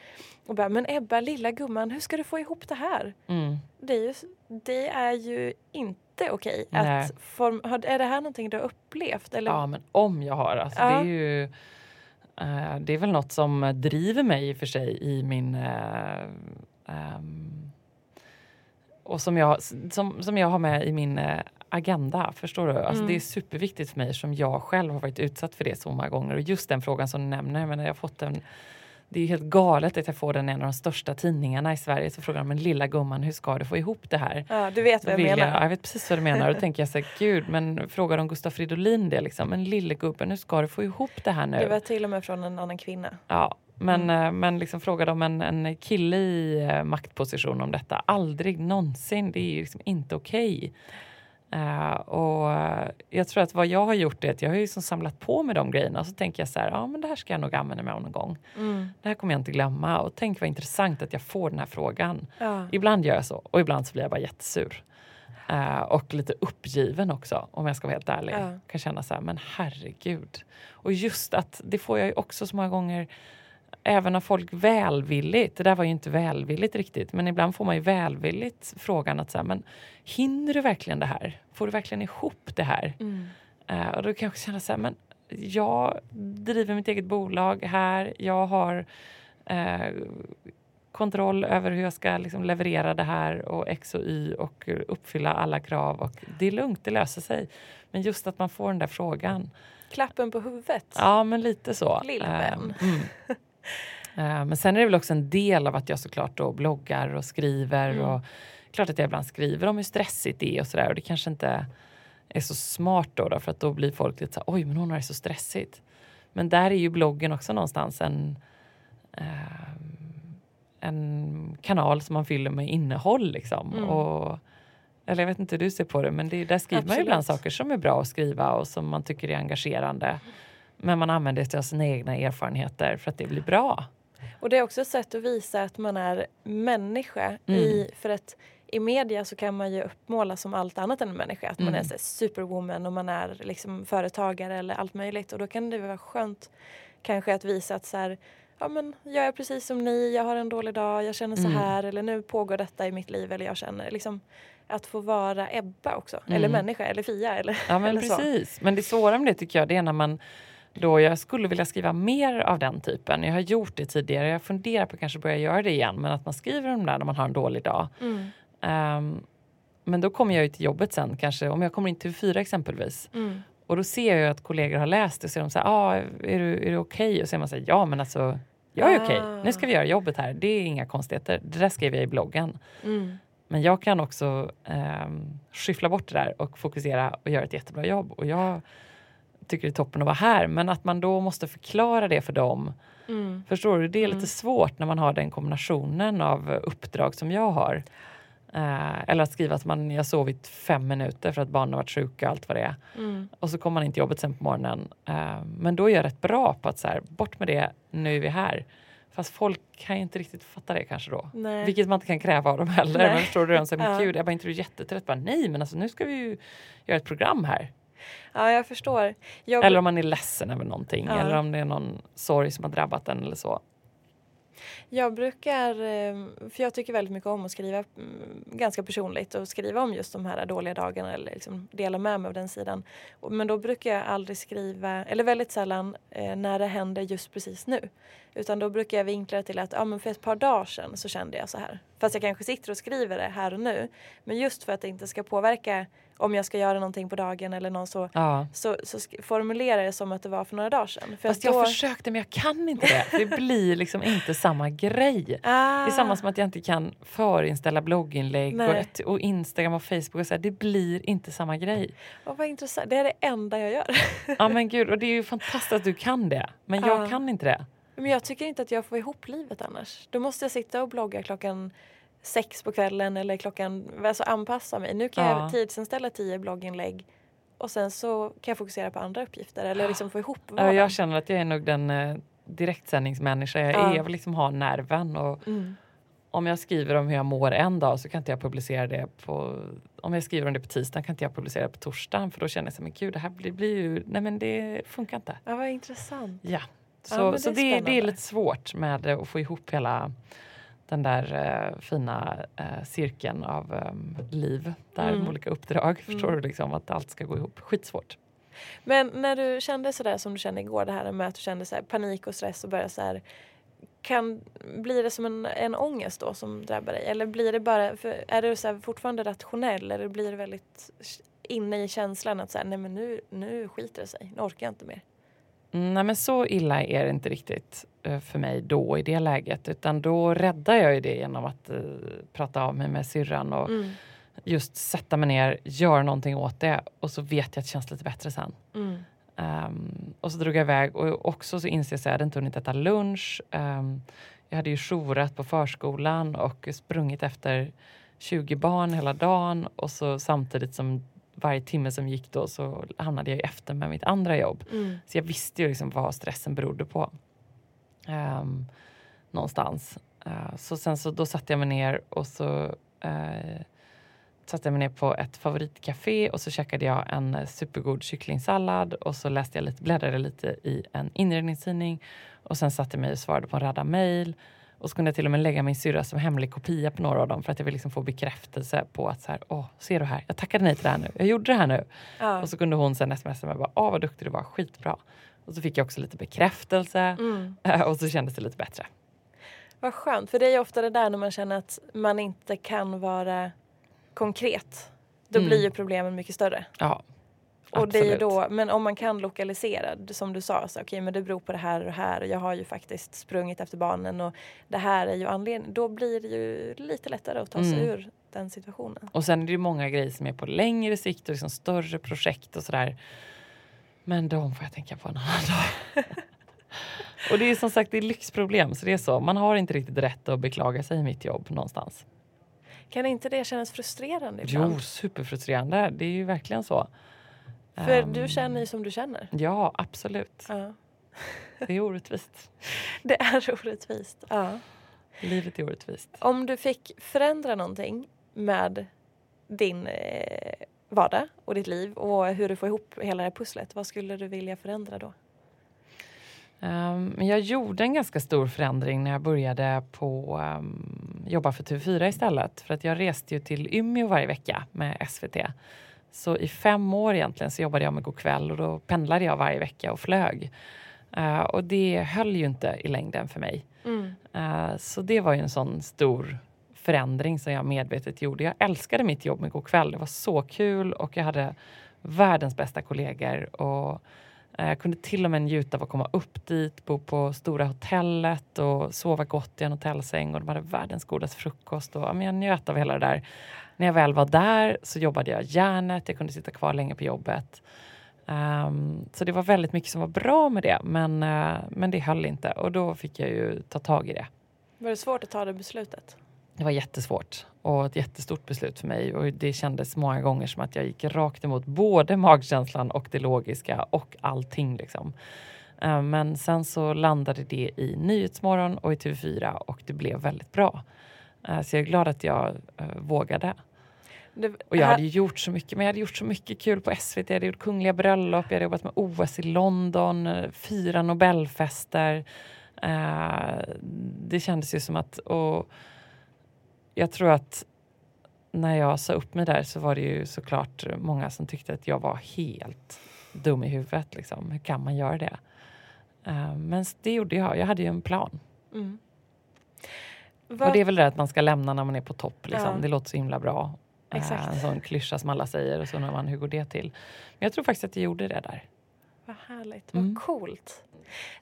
Och bara, men Ebba lilla gumman hur ska du få ihop det här? Mm. Det är ju, det är ju inte okej. Nej. Att form, har, är det här någonting du har upplevt? Eller? Ja men om jag har. Alltså, Ja. Det är ju eh, det är väl något som driver mig i och för sig i min ehm, och som jag, som, som jag har med i min eh, agenda. Förstår du? Alltså, Mm. Det är superviktigt för mig som jag själv har varit utsatt för det så många gånger. Och just den frågan som du nämner, men jag har fått en det är helt galet att jag får den i en av de största tidningarna i Sverige. Så frågar de, men lilla gumman, hur ska du få ihop det här? Ja, du vet vad jag Vill menar. Jag, jag vet precis vad du menar. Då tänker jag så här, gud, men frågar de Gustaf Fridolin det liksom? Men lille gubben, hur ska du få ihop det här nu? Det var till och med från en annan kvinna. Ja, men, Mm. eh, men liksom fråga dem en, en kille i eh, maktposition om detta. Aldrig någonsin. Det är liksom inte okej. Eh, och eh, jag tror att vad jag har gjort är att jag har ju liksom samlat på mig de grejerna och så tänker jag så här, ja men det här ska jag nog använda mig av någon gång. Mm. Det här kommer jag inte glömma och tänk vad intressant att jag får den här frågan. Ja. Ibland gör jag så och ibland så blir jag bara jättesur. Eh, och lite uppgiven också om jag ska vara helt ärlig. Ja. Kan känna så här, men herregud. Och just att det får jag ju också så många gånger även av folk välvilligt. Det där var ju inte välvilligt riktigt. Men ibland får man ju välvilligt frågan att så här, men hinner du verkligen det här? Får du verkligen ihop det här? Mm. Eh, och då kan jag också känna så här, men jag driver mitt eget bolag här. Jag har eh, kontroll över hur jag ska liksom leverera det här och X och Y och uppfylla alla krav. Och det är lugnt, det löser sig. Men just att man får den där frågan. Klappen på huvudet. Ja, men lite så. Lillvän. Eh, mm. Eh, men sen är det väl också en del av att jag såklart då bloggar och skriver. Mm. Och klart att jag ibland skriver om hur stressigt det är och sådär. Och det kanske inte är så smart då, då för att då blir folk lite så här, oj men hon har det så stressigt. Men där är ju bloggen också någonstans en, eh, en kanal som man fyller med innehåll liksom. Mm. Och, eller jag vet inte hur du ser på det, men det, där skriver man ju Absolut. ibland saker som är bra att skriva och som man tycker är engagerande. Men man använder det av sina egna erfarenheter för att det blir bra. Och det är också ett sätt att visa att man är människa. Mm. I, för att i media så kan man ju uppmålas som allt annat än en människa. Att man Mm. är så här superwoman och man är liksom företagare eller allt möjligt. Och då kan det vara skönt kanske att visa att så här, ja men jag är precis som ni, jag har en dålig dag, jag känner så Mm. här eller nu pågår detta i mitt liv eller jag känner liksom att få vara Ebba också. Mm. Eller människa eller Fia eller, Ja men eller så. precis. Men det svåra med det tycker jag det är när man då jag skulle vilja skriva mer av den typen. Jag har gjort det tidigare. Jag funderar på att kanske börja göra det igen. Men att man skriver om det där när man har en dålig dag. Mm. Ehm, men då kommer jag ju till jobbet sen kanske. Om jag kommer in till fyra exempelvis. Mm. Och då ser jag ju att kollegor har läst det och säger de så här, ah, är du, är du okej? Och så är man så här, ja men alltså jag är okej. Ah. Nu ska vi göra jobbet här. Det är inga konstigheter. Det där skrev jag i bloggen. Mm. Men jag kan också um, skyffla bort det där och fokusera och göra ett jättebra jobb. Och jag tycker det är toppen att vara här. Men att man då måste förklara det för dem. Mm. Förstår du? Det är lite Mm. svårt när man har den kombinationen av uppdrag som jag har. Eh, eller att skriva att man, jag sovit fem minuter för att barnen har varit sjuka och allt vad det är. Mm. Och så kommer man in till jobbet sen på morgonen. Eh, men då är jag rätt bra på att så här, bort med det, nu är vi här. Fast folk kan ju inte riktigt fatta det kanske då. Nej. Vilket man inte kan kräva av dem heller. Nej. Men förstår du? De säger, men Ja. gud, jag bara inte du jättetrött. Bara, Nej, men alltså nu ska vi ju göra ett program här. Ja, jag förstår. Jag, Eller om man är ledsen över någonting. Ja. Eller om det är någon sorg som har drabbat en eller så. Jag brukar, eh, för jag tycker väldigt mycket om att skriva mm, ganska personligt och skriva om just de här dåliga dagarna eller liksom dela med mig av den sidan. Men då brukar jag aldrig skriva, eller väldigt sällan eh, när det händer just precis nu. Utan då brukar jag vinkla det till att ja, men för ett par dagar sedan så kände jag så här. Fast jag kanske sitter och skriver det här och nu. Men just för att det inte ska påverka om jag ska göra någonting på dagen eller någon så, Ja. så, så formulerar jag som att det var för några dagar sedan. För Fast jag då- försökte men jag kan inte det. Det blir liksom inte samma grej. Ah. Det är samma som att jag inte kan förinställa blogginlägg och, ett, och Instagram och Facebook. Och så här, det blir inte samma grej. Åh, vad intressant. Det är det enda jag gör. Ja men gud, och det är ju fantastiskt att du kan det. Men jag Ja. kan inte det. Men jag tycker inte att jag får ihop livet annars. Då måste jag sitta och blogga klockan sex på kvällen eller klockan, alltså anpassa mig. Nu kan Ja. jag tidsinställa tio blogginlägg och sen så kan jag fokusera på andra uppgifter eller liksom få ihop Ja, vardagen. jag känner att jag är nog den eh, direktsändningsmänniska jag Ja. är. Jag vill liksom ha nerven. Och Mm. om jag skriver om hur jag mår en dag så kan inte jag publicera det på... Om jag skriver om det på tisdagen kan inte jag publicera det på torsdagen för då känner jag så men gud det här blir, blir ju... Nej men det funkar inte. Ja, vad intressant. Ja. Så, Ja, det så är det, det är lite svårt med att få ihop hela den där eh, fina eh, cirkeln av em, liv där Mm. olika uppdrag. Förstår Mm. du liksom att allt ska gå ihop? Skitsvårt. Men när du kände sådär som du kände igår, det här med att du kände så panik och stress och började så här kan, blir det som en, en ångest då som drabbar dig? Eller blir det bara, är du så fortfarande rationell eller blir det väldigt inne i känslan att så här, nej men nu, nu skiter det sig, nu orkar jag inte mer? Mm, Nej men så illa är det inte riktigt eh, för mig då i det läget utan då räddar jag ju det genom att eh, prata av mig med syrran och Mm. just sätta mig ner, göra någonting åt det och så vet jag att det känns lite bättre sen. Mm. Ehm, och så drog jag iväg och också så inser jag att jag hade inte hunnit äta lunch. Ehm, jag hade ju jourat på förskolan och sprungit efter 20 barn hela dagen och så samtidigt som varje timme som gick då så hamnade jag efter med mitt andra jobb. Mm. Så jag visste ju liksom vad stressen berodde på. Ehm, någonstans. Eh, så sen så då satte jag mig ner och så eh, satte jag mig ner på ett favoritcafé och så käkade jag en supergod kycklingsallad och så läste jag lite, bläddrade lite i en inredningstidning och sen satte jag mig och svarade på en radda mejl Och så kunde jag till och med lägga min syrra som hemlig kopia på några av dem för att jag ville liksom få bekräftelse på att så här, åh, ser du här, jag tackade nej till det här nu, jag gjorde det här nu. Ja. Och så kunde hon sen smsa mig bara, åh vad duktig du var, skitbra. Och så fick jag också lite bekräftelse Mm. eh, och så kändes det lite bättre. Vad skönt, för det är ju ofta det där när man känner att man inte kan vara konkret. Då Mm. blir ju problemen mycket större. Ja, Och det är absolut. då, men om man kan lokalisera, som du sa, så, okej men det beror på det här och det här och jag har ju faktiskt sprungit efter barnen och det här är ju anledningen. Då blir det ju lite lättare att ta sig Mm. ur den situationen. Och sen är det ju många grejer som är på längre sikt och liksom större projekt och sådär. Men de får jag tänka på en annan dag. och det är som sagt det är lyxproblem så det är så. Man har inte riktigt rätt att beklaga sig i mitt jobb någonstans. Kan inte det kännas frustrerande ibland? Jo, superfrustrerande. Det är ju verkligen så. För Ehm, du känner ju som du känner. Ja, absolut. Ja. Det är orättvist. Det är orättvist. Ja. Livet är orättvist. Om du fick förändra någonting med din eh, vardag och ditt liv och hur du får ihop hela det pusslet, vad skulle du vilja förändra då? Um, jag gjorde en ganska stor förändring när jag började på um, jobba för TV4 istället. För att jag reste ju till Umeå varje vecka med SVT. Så i fem år egentligen så jobbade jag med Go'kväll och då pendlade jag varje vecka och flög. Uh, och det höll ju inte i längden för mig. Uh, så det var ju en sån stor förändring som jag medvetet gjorde. Jag älskade mitt jobb med Go'kväll. Det var så kul och jag hade världens bästa kollegor. Och jag kunde till och med njuta av att komma upp dit, bo på stora hotellet och sova gott i en hotellsäng. Och de hade världens godaste frukost. Och, men jag njöt av hela det där. När jag väl var där så jobbade jag järnet. Jag kunde sitta kvar länge på jobbet. Um, så det var väldigt mycket som var bra med det. Men, uh, men det höll inte. Och då fick jag ju ta tag i det. Var det svårt att ta det beslutet? Det var jättesvårt och ett jättestort beslut för mig och det kändes många gånger som att jag gick rakt emot både magkänslan och det logiska och allting liksom. Eh, Men sen så landade det i Nyhetsmorgon och i TV4 och det blev väldigt bra. Eh, Så jag är glad att jag eh, vågade. Det, Och jag hade gjort så mycket, men jag hade gjort så mycket kul på SVT. Jag hade gjort kungliga bröllop, jag hade jobbat med OS i London, fyra Nobelfester. Det kändes ju som att... Och jag tror att när jag sa upp mig där så var det ju såklart många som tyckte att jag var helt dum i huvudet. Liksom. Hur kan man göra det? Eh, men det gjorde jag. Jag hade ju en plan. Mm. Och det är väl det att man ska lämna när man är på topp. Liksom. Ja. Det låter så himla bra. Eh, Exakt. En sån klyscha som alla säger och så undrar man hur går det till? Men jag tror faktiskt att jag gjorde det där. Härligt, vad Mm. coolt.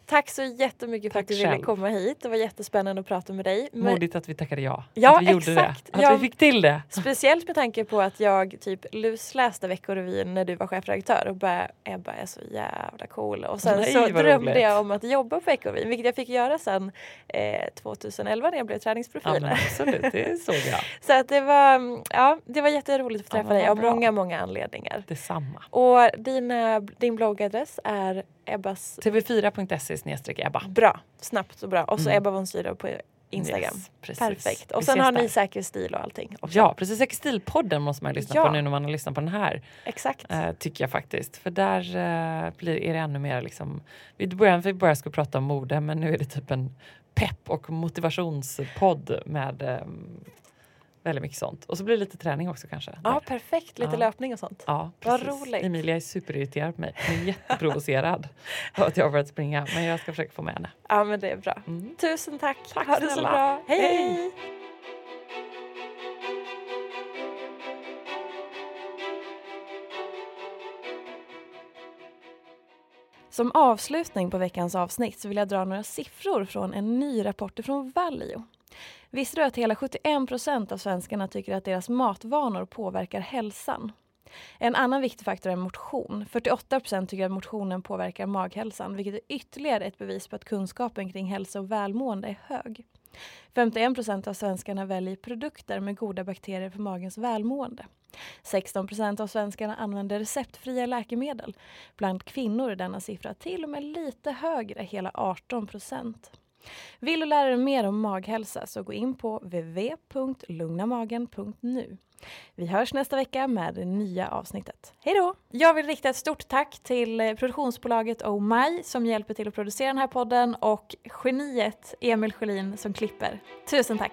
Tack så jättemycket för Tack att du ville själv. komma hit. Det var jättespännande att prata med dig. Men Modigt att vi tackade ja. Ja, att vi gjorde exakt. det. Att Ja. vi fick till det. speciellt med tanke på att jag typ lusläste Veckorevyn när du var chefredaktör och bara Ebba är så jävla cool. Och sen Nej, så drömde roligt. jag om att jobba på Veckorevyn vilket jag fick göra sen eh, 2011 när jag blev Ja, träningsprofil. men absolut, det såg jag. så att det var, ja, det var jätteroligt att få Ja, träffa men dig av många, många anledningar. Detsamma. Och dina, din bloggadress är Ebbas TV4.se snedstreck Ebba. Bra, snabbt och bra. Och så Mm. Ebba von Sydow på Instagram. Yes. Perfekt. Och Vi sen har ni där. säker stil och allting. också. Ja, precis. Sextilpodden måste man lyssna Ja. på nu när man har lyssnat på den här. Exakt. Eh, tycker jag faktiskt. För där eh, blir, är det ännu mer liksom... Vi började, vi började skulle prata om mode men nu är det typ en pepp och motivationspodd med eh, väldigt mycket sånt. Och så blir det lite träning också kanske. ja, där. perfekt. Lite Ja. löpning och sånt. Ja, Vad precis. roligt. Emilia är superirriterad på mig. Hon är jätteprovocerad av att jag har börjat springa. Men jag ska försöka få med henne. Ja, men det är bra. Mm. Tusen tack. Tack ha det så bra. Hej, Hej. hej. Som avslutning på veckans avsnitt så vill jag dra några siffror från en ny rapport från Valio. Visste du att hela 71 procent av svenskarna tycker att deras matvanor påverkar hälsan? En annan viktig faktor är motion. 48 procent tycker att motionen påverkar maghälsan vilket är ytterligare ett bevis på att kunskapen kring hälsa och välmående är hög. 51 procent av svenskarna väljer produkter med goda bakterier för magens välmående. 16 procent av svenskarna använder receptfria läkemedel. Bland kvinnor är denna siffra till och med lite högre, hela 18 procent. Vill du lära dig mer om maghälsa så gå in på www.lugnamagen.nu. Vi hörs nästa vecka med det nya avsnittet. Hej då! Jag vill rikta ett stort tack till eh, produktionsbolaget Oh My som hjälper till att producera den här podden och geniet Emil Sjölin som klipper. Tusen tack!